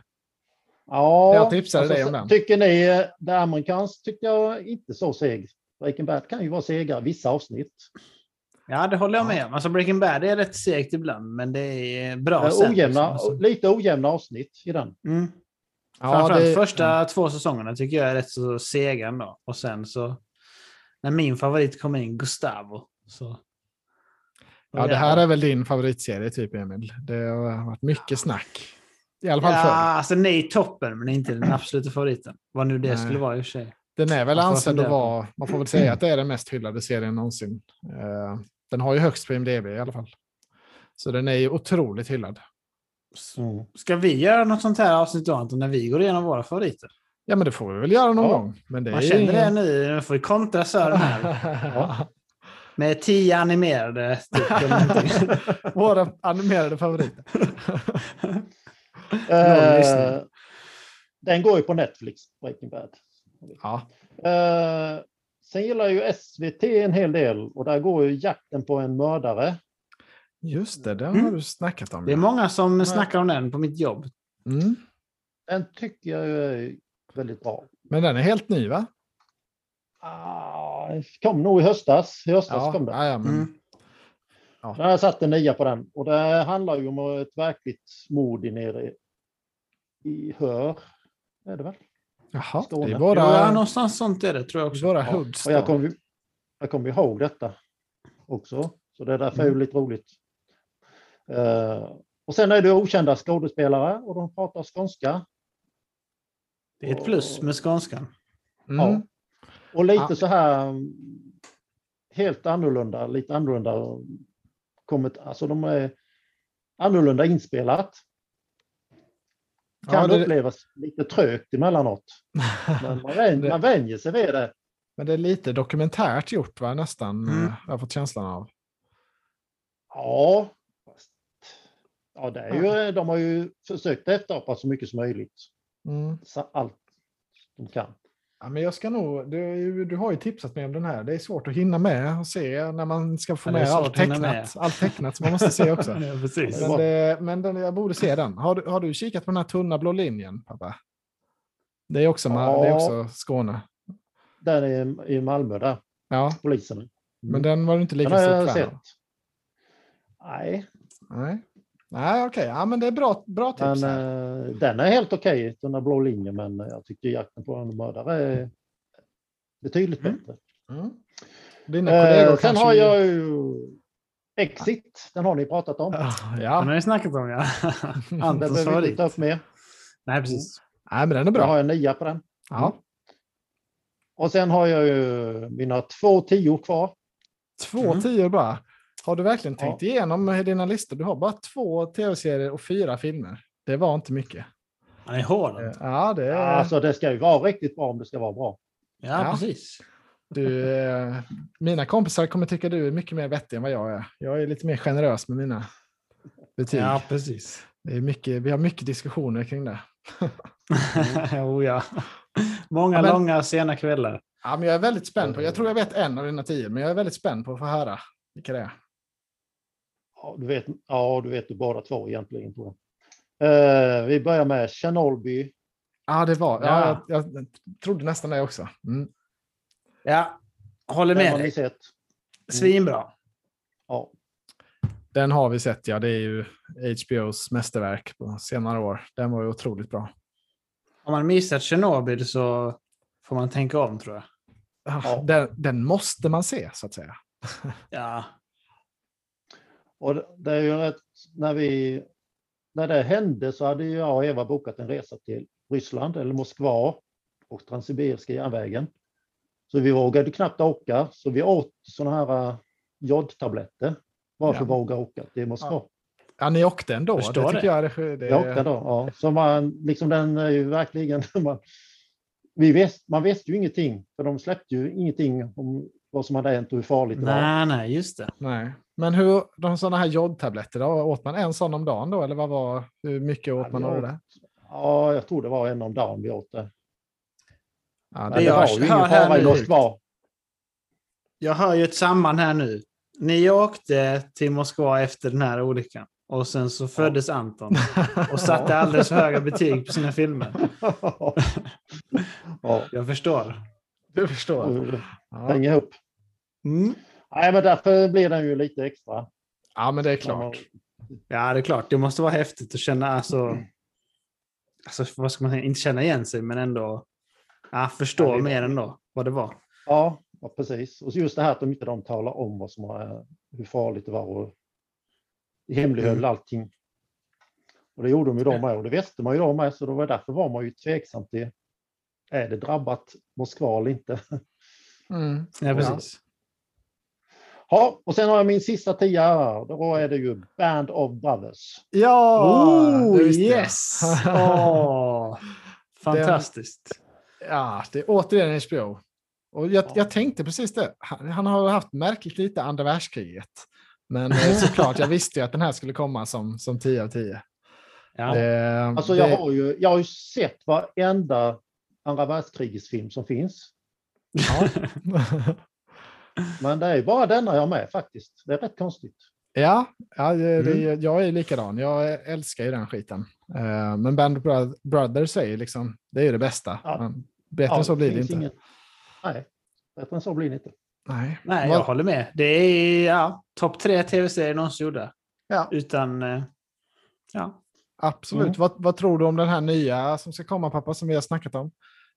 Ja, Jag tipsade dig om den. Tycker ni det amerikansk tycker jag inte så seg. Breaking Bad kan ju vara segare vissa avsnitt. Ja, det håller jag med om. Alltså Breaking Bad är rätt segt ibland, men det är bra Eh, sen. Ojämna, liksom. Lite ojämna avsnitt i den. Mm. Ja, Framförallt det, första två säsongerna tycker jag är rätt så sega ändå. Och sen så, när min favorit kom in, Gustavo. Så, ja, det här är väl din favoritserie typ Emil. Det har varit mycket snack. I alla fall Ja, förr. alltså nej toppen, men inte den absoluta favoriten. Vad nu det Nej. skulle vara i och för sig. Den är väl ansedd att vara, man får väl säga att det är den mest hyllade serien någonsin. Eh, den har ju högst på IMDB i alla fall. Så den är ju otroligt hyllad. Mm. Ska vi göra något sånt här avsnitt då, Anton, när vi går igenom våra favoriter? Ja, men det får vi väl göra någon Ja. gång. Men det Man är känner det nu, nu får vi kontra Sören här. Ja. Med tio animerade. Typ. Våra animerade favoriter. Eh, den går ju på Netflix, Breaking Bad. Ja, Eh, sen gillar ju SVT en hel del och där går ju jakten på en mördare. just det. Den Mm. har du snackat om. Det är många som snackar om den på mitt jobb. Mm. Den tycker jag är väldigt bra. Men den är helt ny, va? Ah, kom nog i höstas. I höstas Ja, kom den. ja, ja, men, Mm. Där har jag satt en nia på den. Och det handlar ju om ett verkligt mord i nere i Hör. Är det väl? Jaha, det Skåne. är Ja, våra, någonstans sånt är det tror jag också. våra Ja. Och jag kommer jag kom ihåg detta också. Så det är därför är det lite roligt. Eh, och sen är det okända skådespelare och de pratar skånska. Det är ett plus med skånskan. Mm. Ja. Och lite Ja. så här helt annorlunda, lite annorlunda. Kommit, alltså de är annorlunda inspelat. Kan Ja, det- upplevas lite trögt emellanåt. Men man, vän, Det- man vänjer sig vid det. Men det är lite dokumentärt gjort, va? Nästan. Mm. eh, Jag har fått känslan av. Ja, ja det är ju, de har ju försökt efterapa så mycket som möjligt. Mm. Allt de kan. Ja, men jag ska nog, du, du har ju tipsat mig om den här. Det är svårt att hinna med och se när man ska få Ja, med allt tecknat, allt tecknat som man måste se också. ja, precis. Men, det, men den, jag borde se den. Har du, har du kikat på den här tunna blå linjen, pappa? Det är också, Ma- det är Ja. också Skåne. Där är i Malmö där, Ja, polisen. Mm. men den var du inte lika stor fan av. Nej, Nej, Nej okej. Ja, men det är bra, bra tips. men eh, den är helt okej, den där blå linjen, men jag tycker jakten på en mördare är betydligt Mm. bättre. Mm. Dina kollegor Eh, sen har jag ju Exit, den har ni pratat om. Ja, Den ja. har vi snackat om, ja. Den Antons behöver vi inte ta upp mer. Nej, precis. Nej, men den är har bra. jag en nia på den. Ja. Och sen har jag ju mina två tio kvar. Två Mm. tior bara. Har du verkligen Ja. tänkt igenom dina listor? Du har bara två tv-serier och fyra filmer. Det var inte mycket. Hård. Eh, Ja, det är... Alltså det ska ju vara riktigt bra om det ska vara bra. Ja, Ja. precis. Du, eh, mina kompisar kommer tycka du är mycket mer vettig än vad jag är. Jag är lite mer generös med mina betyg. Ja, precis. Det är mycket, vi har mycket diskussioner kring det. oh, ja. Många Ja, men- långa sena kvällar. Ja, men jag är väldigt spänd på, jag tror jag vet en av dina tio, men jag är väldigt spänd på att få höra vilka det är. Ja, du vet, ja, du vet båda två egentligen. Tror jag. Eh, vi börjar med Tjernobyl. Ja, det var, ja. Ja. jag, jag trodde nästan det också. Mm. Ja, håller Den med har ni dig. sett. Svinbra. Ja. Den har vi sett, ja. Det är ju HBOs mästerverk på senare år. Den var ju otroligt bra. Om man missat Tjernobyl så får man tänka om, tror jag. Ah, Ja. Den, den måste man se, så att säga. Ja, Och det- är ju rätt, när, vi, när det hände så hade jag och Eva bokat en resa till Ryssland eller Moskva och Transsibiriska järnvägen. Så vi vågade knappt åka, så vi åt sådana här uh, jodtabletter. Varför Ja. våga åka till Moskva? Ja, ni åkte ändå. Förstår det tycker det. jag det, Jag åkte då, ja. Så man, liksom den är ju verkligen... Man, vi vis, man visste ju ingenting, för de släppte ju ingenting om vad som hade hänt och hur farligt det var. nej, nej, just det. Nej. Men hur, de sådana här jodtabletter, då, åt man en sån om dagen då? Eller vad var, hur mycket åt Ja, man av det? Ja, jag tror det var en om dagen vi åt det. Ja, det, det jag var ju ingen fara i Moskva. Jag hör ju ett samband här nu. Ni åkte till Moskva efter den här olyckan. Och sen så föddes Anton och satte alldeles för höga betyg på sina filmer. ja, Jag förstår. Du förstår. och Ja. hänger ihop. Mm. Nej, men därför blir den ju lite extra. Ja, men det är klart. Ja, det är klart. Det måste vara häftigt att känna, alltså, alltså vad ska man säga, inte känna igen sig, men ändå ja, förstå Ja, det mer ändå vad det var. Ja, ja, precis. Och just det här att de inte de talar om vad som var, hur farligt det var och hemlighöll Mm. allting. Och det gjorde de ju då med och det visste man ju då med så då var därför var man ju tveksam till är det drabbat Moskva eller inte. Mm. Ja, precis. Ja, och sen har jag min sista tia här. Då är det ju Band of Brothers. Ja, Oh, yes! Åh, fantastiskt. Ja, det är återigen HBO. Och jag, jag tänkte precis det. Han, han har haft märkligt lite andra världskriget. Men eh, såklart, jag visste ju att den här skulle komma som, som 10 av 10. Ja. Det, Alltså det, jag har ju, jag har ju sett varenda andra världskrigets film som finns. ja. Men det är bara denna jag med faktiskt. Det är rätt konstigt. ja, ja det, det, Mm. jag är likadan. Jag älskar ju den skiten. Eh, men Band of Bro- Brothers ju liksom, det är ju det bästa. Ja. Men bättre än Ja, så blir det inte. ingen- Nej, bättre än så blir det inte. Nej, Nej, Vad- jag håller med. Det är ja, topp tre tv-serier någonsin gjorda. Ja. Utan, eh, ja. Absolut. Mm. Vad, vad tror du om den här nya som ska komma, pappa, som vi har snackat om?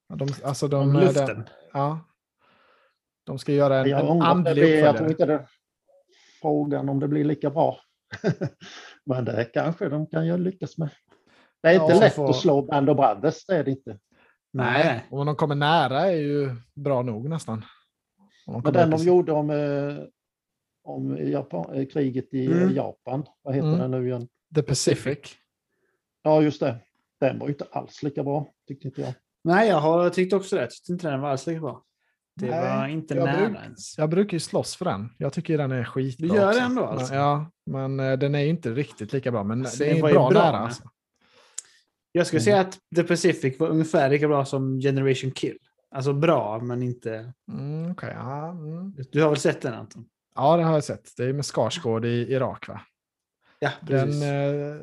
De, alltså de, Om eh, luften. Den, ja. De ska göra en, Jag en andlig blir, jag tror uppföljare. inte det frågan om det blir lika bra. Men det kanske de kan ju lyckas med. Det är Ja, inte lätt får- att slå Band of Brothers, det är det inte. Nej, nej. Och om de kommer nära är ju bra nog nästan. De Men den de gjorde om, eh, om Japan, eh, kriget i Mm. Japan, vad heter Mm. den nu igen? The Pacific. Ja, just det. Den var ju inte alls lika bra, tyckte inte jag. Nej, jag har tyckt också det. Jag tyckte inte den var alls lika bra. Det Nej, var inte jag nära bruk- ens. Jag brukar ju slåss för den. Jag tycker den är skitbra. Du gör också. det ändå, Men- alltså? Ja, men eh, den är ju inte riktigt lika bra. Men Alltså, det den är bra, bra nära. Alltså. Jag skulle Mm. säga att The Pacific var ungefär lika bra som Generation Kill. Alltså bra, men inte... Mm, okej, ja, mm. Du har väl sett den Anton? ja, det har jag sett. Det är med Skarsgård i Irak, va? Ja, Den, precis. eh,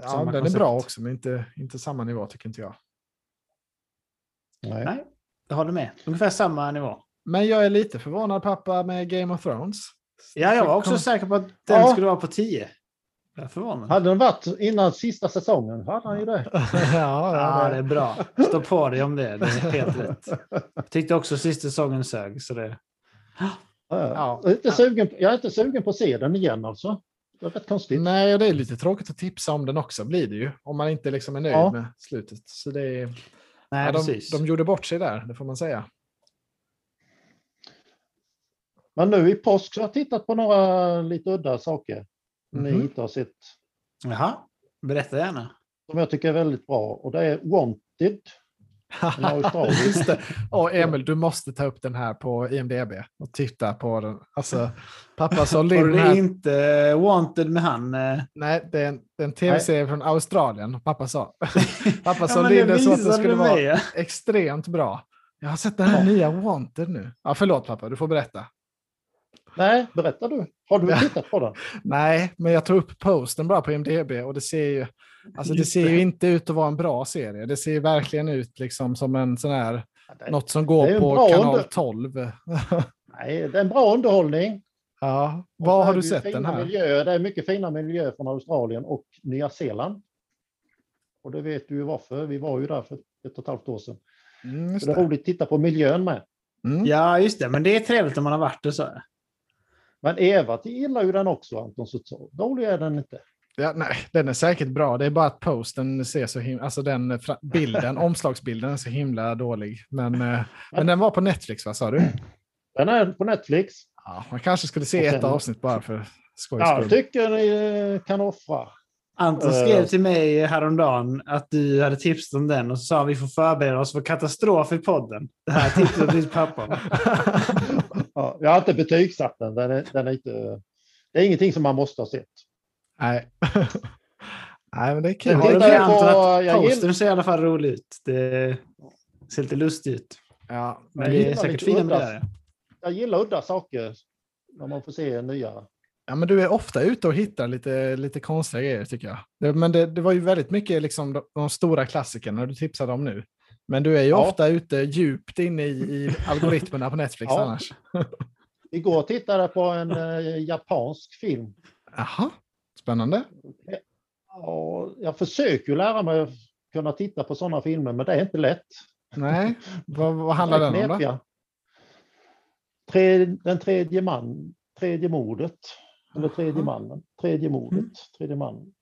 ja, den är bra också, men inte, inte samma nivå tycker inte jag. Nej. Nej, jag håller med. Ungefär samma nivå. Men jag är lite förvånad pappa med Game of Thrones. Ja, jag var också Kom- säker på att den Ja. skulle vara på 10. Jag är förvånad. Hade den varit innan sista säsongen hade han ju det. ja, Ja, ja, det är bra. Stå på dig om det. Det är helt rätt. Jag tyckte också sista säsongen sög. Så det... Ja. Ja. Jag, är inte sugen, jag är inte sugen på att se den igen alltså. Det är rätt konstigt. Nej, det är lite tråkigt att tipsa om den också, blir det ju. Om man inte liksom är nöjd Ja. med slutet. Så det är, Nej, ja, de, precis. de gjorde bort sig där, det får man säga. Men nu i påsk så har jag tittat på några lite udda saker. Som Mhm. ni inte har sett. Jaha, berätta gärna. Som jag tycker är väldigt bra. Och det är Wanted. Just det. Och Emil, du måste ta upp den här på IMDB och titta på den. Alltså, pappa in den det här. inte Wanted med han? eh? Nej, det är en, det är en tv-serie från Australien. Pappa sa. Pappa Ja, men in den så att den visade skulle vara ja. extremt bra. Jag har sett den här nya Wanted nu. Ja, förlåt pappa, du får berätta. Nej, berätta du. Har du Ja. tittat på den? Nej, men jag tog upp posten bara på IMDB och det ser ju, alltså det ser ju inte ut att vara en bra serie. Det ser ju verkligen ut liksom som en sån här, det- något som går på kanal under- 12. Nej, det är en bra underhållning. ja, det har du sett den här? Miljöer. Det är mycket fina miljöer från Australien och Nya Zeeland. Och det vet du ju varför. Vi var ju där för ett och ett halvt år sedan. Mm, Så det är roligt att titta på miljön med. Mm. Ja, just det. Men det är trevligt om man har varit där så. Men Eva gillar ju den också, Anton. Så så dålig är den inte. Ja, nej, den är säkert bra. Det är bara att posten ser så himla, alltså den bilden, omslagsbilden är så himla dålig. Men, eh, men den var på Netflix, vad sa du? Den är på Netflix. Ja, man kanske skulle se Och ett sen- avsnitt bara för skojs Ja, jag skull. tycker ni eh, kan offra. Anton Eh. skrev till mig häromdagen att du hade tipsat om den och så sa han vi får förbereda oss för katastrof i podden. Det här tipset till pappa. Ja, jag har inte betygsatt den. Den är, den är inte, det är ingenting som man måste ha sett. Nej. nej, men det är Jag kul. Det är på- Anton att jag gill- postern ser i alla fall rolig ut. Det ser lite lustigt ut. Ja, Men Jag det är säkert fina miljöer. Jag gillar udda saker när man får se nya. Ja, men du är ofta ute och hittar lite, lite konstiga grejer tycker jag. Det, men det, det var ju väldigt mycket liksom de, de stora klassikerna du tipsade om nu. Men du är ju Ja. ofta ute djupt inne i, i algoritmerna på Netflix Ja. annars. Igår tittade jag på en eh, japansk film. Jaha, spännande. Ja, jag försöker ju lära mig att kunna titta på sådana filmer, men det är inte lätt. Nej, vad, vad handlar den om då? Tre, den tredje man, tredje mordet. Eller tredje mannen. Tredje mordet. Mm. Tredje mannen.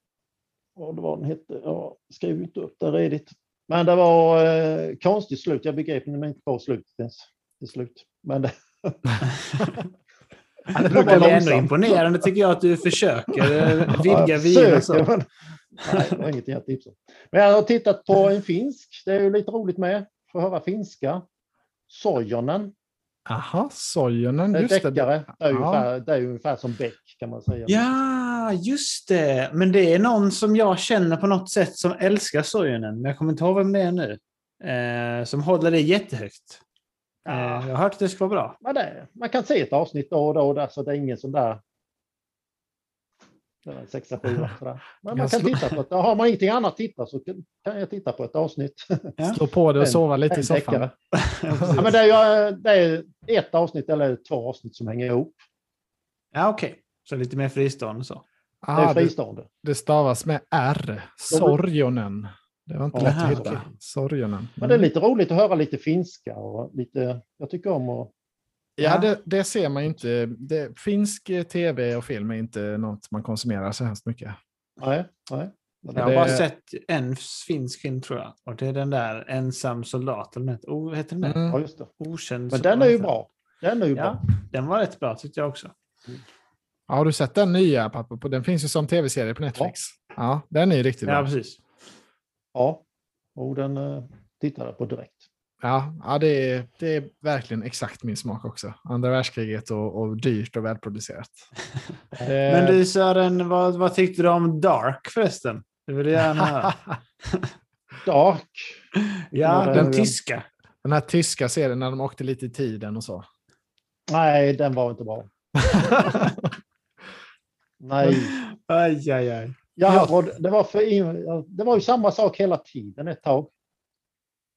Vad det var den hette. Jag skrev inte upp det redigt. Men det var eh, konstigt slut. Jag begrep inte på slutet ens. Till slut. Men det, Ja, det är ändå långsamt. imponerande tycker jag att du försöker eh, vidga så. men, nej, det var ingenting jag tipsade. Men jag har tittat på en finsk. Det är ju lite roligt med. Få höra finska. Sojonen. Jaha, Sojonen, Det är just det. deckare. Det är, ju Ja. ungefär, det är ju ungefär som Beck kan man säga. Ja, just det. Men det är någon som jag känner på något sätt som älskar Sojonen. Men jag kommer inte ihåg vem det är nu. Eh, som håller det jättehögt. Eh, Ja. jag har hört att det ska vara bra. Men det, man kan se ett avsnitt då och då, där, så det är ingen sån där... det är en Sexa, sjua, sådär. Men man kan titta på det. Har man ingenting annat att titta så kan jag titta på ett avsnitt. Slå på det och sova lite i En soffan. deckare. Ja, men det, är det är ett avsnitt eller två avsnitt som hänger ihop. Ja, okej. Så lite mer fristående så. Det är Ah, det, det stavas med R. Sorjonen. Det var inte Ja, lätt att hitta. Sorjonen. Men det är lite roligt att höra lite finska och lite... Jag tycker om att... Ja, det, det ser man ju inte. Det, finsk tv och film är inte något man konsumerar så hemskt mycket. Nej, nej. Jag har det- bara sett en finsk film tror jag. Och det är den där Ensam soldat. Eller något. Oh, heter den? Mm. Ja, just det. Okänd Men den är ju bra. Den är ju Ja, bra. den var rätt bra tyckte jag också. Ja, har du sett den nya? Pappa? På- Den finns ju som tv-serie på Netflix. Ja, den är ju riktigt Ja, bra. precis. Ja. Och den eh, tittade på direkt. Ja, ja det, är, det är verkligen exakt min smak också. Andra världskriget och, och dyrt och välproducerat. Men du Sören, vad, vad tyckte du om Dark förresten? Det vill jag gärna höra. Dark. Ja, Den- den tyska. Den här tyska serien när de åkte lite i tiden och så. Nej, den var inte bra. Nej. Aj, aj, aj. Ja, och det, var för, det var ju samma sak hela tiden ett tag.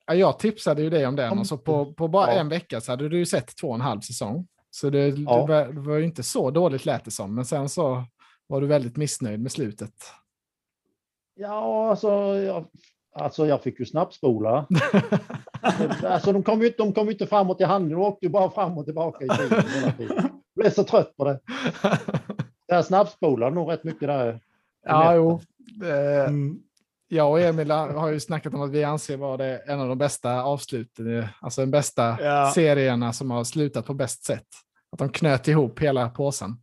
Ja, jag tipsade ju dig om den och så på, på bara Ja. en vecka så hade du ju sett två och en halv säsong. Så det, Ja. det, var, det var ju inte så dåligt lät det som. Men sen så var du väldigt missnöjd med slutet. Ja, alltså jag, alltså jag fick ju snabbspola. alltså de kom ju de kom inte framåt i handlingen, de åkte ju bara fram och tillbaka i tiden hela tiden. Jag blev så trött på det. Jag snabbspolade nog rätt mycket där. Ja, jo. Mm. Jag och Emil har ju snackat om att vi anser vara det en av de bästa avsluten, alltså den bästa Ja. serierna som har slutat på bäst sätt. Att de knöt ihop hela påsen.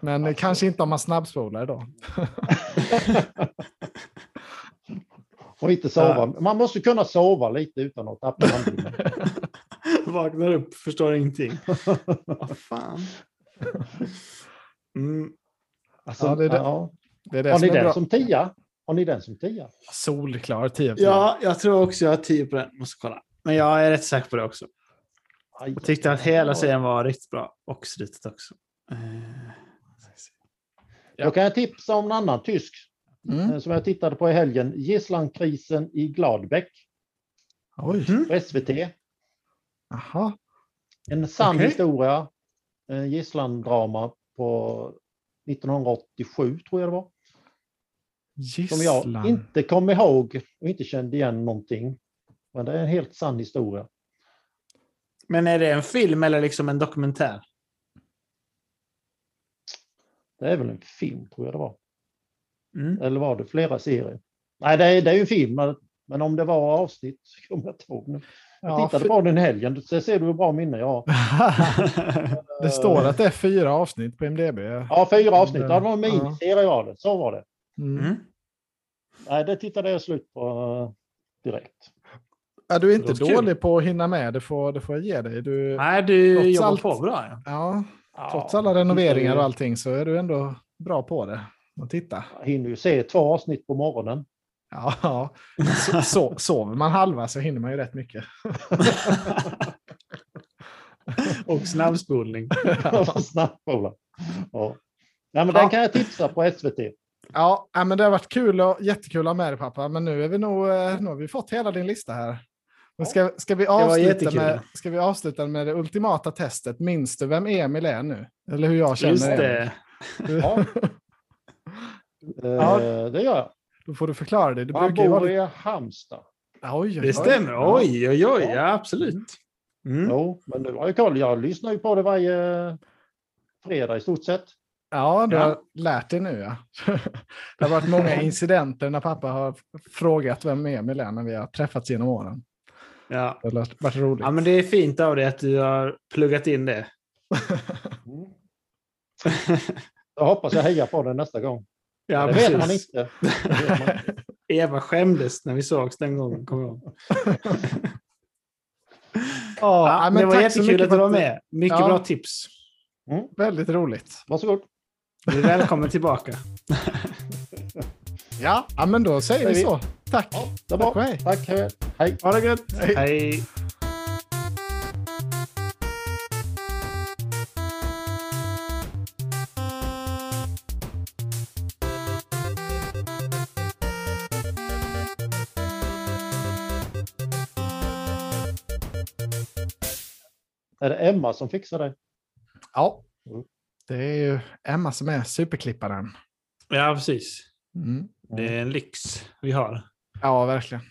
Men Alltså. kanske inte om man snabbspolar då. Och inte sova. Man måste kunna sova lite utan att tappa handlingen. Vaknar upp, förstår ingenting. Vad fan. Mm. Alltså, Ja, det är det. ja. Det är det Har som ni är den bra. som tia? Har ni den som tia? Solklar 10 av 10. Ja, jag tror också jag har 10 på den. Måste kolla. Men jag är rätt säker på det också. Aj, Jag tyckte att hela serien var riktigt bra. Och slutet också. Eh, Ja. Då kan jag tipsa om en annan tysk Mm. eh, som jag tittade på i helgen. Gisslankrisen i Gladbeck Oj, Mm. på SVT. jaha. En sann Okej. historia. En gisslandrama på 1987 tror jag det var. Som jag Gisslan. inte kom ihåg och inte kände igen någonting. Men det är en helt sann historia. Men är det en film eller liksom en dokumentär? Det är väl en film tror jag det var. Mm. Eller var det flera serier? Nej, det är, det är ju en film. men- Men om det var avsnitt kommer jag inte ihåg nu. Jag Ja, tittade på den helgen. Så ser du hur bra minne jag har. det står att det är fyra avsnitt på MDB. Ja, fyra avsnitt. Ja, det var en miniserie var det. Så var det. Mm. Mm. Nej, det tittade jag slut på eh, direkt. Ja, du är inte Det låter kul. dålig på att hinna med, det får, det får jag ge dig. Du, Nej, du jobbar allt- på bra. Ja. ja, Ja, trots alla renoveringar och allting så är du ändå bra på det. Och titta. Jag hinner ju se två avsnitt på morgonen. Ja, ja. Så, så, sover man halva så hinner man ju rätt mycket. Och snabbspolning. Snabbspola. Ja. Nej, men Ja. Den kan jag tipsa på SVT. Ja, ja, men det har varit kul och jättekul att ha med dig pappa. Men nu, är vi nog, eh, nu har vi fått hela din lista här. Men ska, ska, vi avsluta med, ska vi avsluta med det ultimata testet? Minns du vem Emil är nu? Eller hur jag känner Just det. Ja. Eh, Ja. Det gör jag. Då får du förklara det. Du Han vara bor lite... i Halmstad. Oj, oj, oj. Det stämmer. Oj, oj, oj. Ja. Ja, absolut. Mm. Jo, men du har ju koll. Jag lyssnar ju på det varje fredag i stort sett. Ja, du Ja. har lärt dig nu ja. Det har varit många incidenter när pappa har frågat vem Emil är när vi har träffats genom åren. Ja. Det har varit roligt. ja, men det är fint av dig att du har pluggat in det. Mm. Jag hoppas jag hejar på den nästa gång. Ja, det vet man precis. inte. Det vet man inte. Eva skämdes när vi sågs den gången, kommer jag ihåg. Ja, Ja, men det var tack jättekul att du var med. Mycket Ja. bra tips. Väldigt roligt. Varsågod. Du är välkommen tillbaka. Ja, ja men då säger vi Säger så. Tack. Ja, det Tack och var hej. Tack. hej. Hej. Ha det gött. Hej. Hej. Är det Emma som fixar det? Ja, Mm. det är ju Emma som är superklipparen. Ja, precis. Mm. Det är en lyx vi har. Ja, verkligen.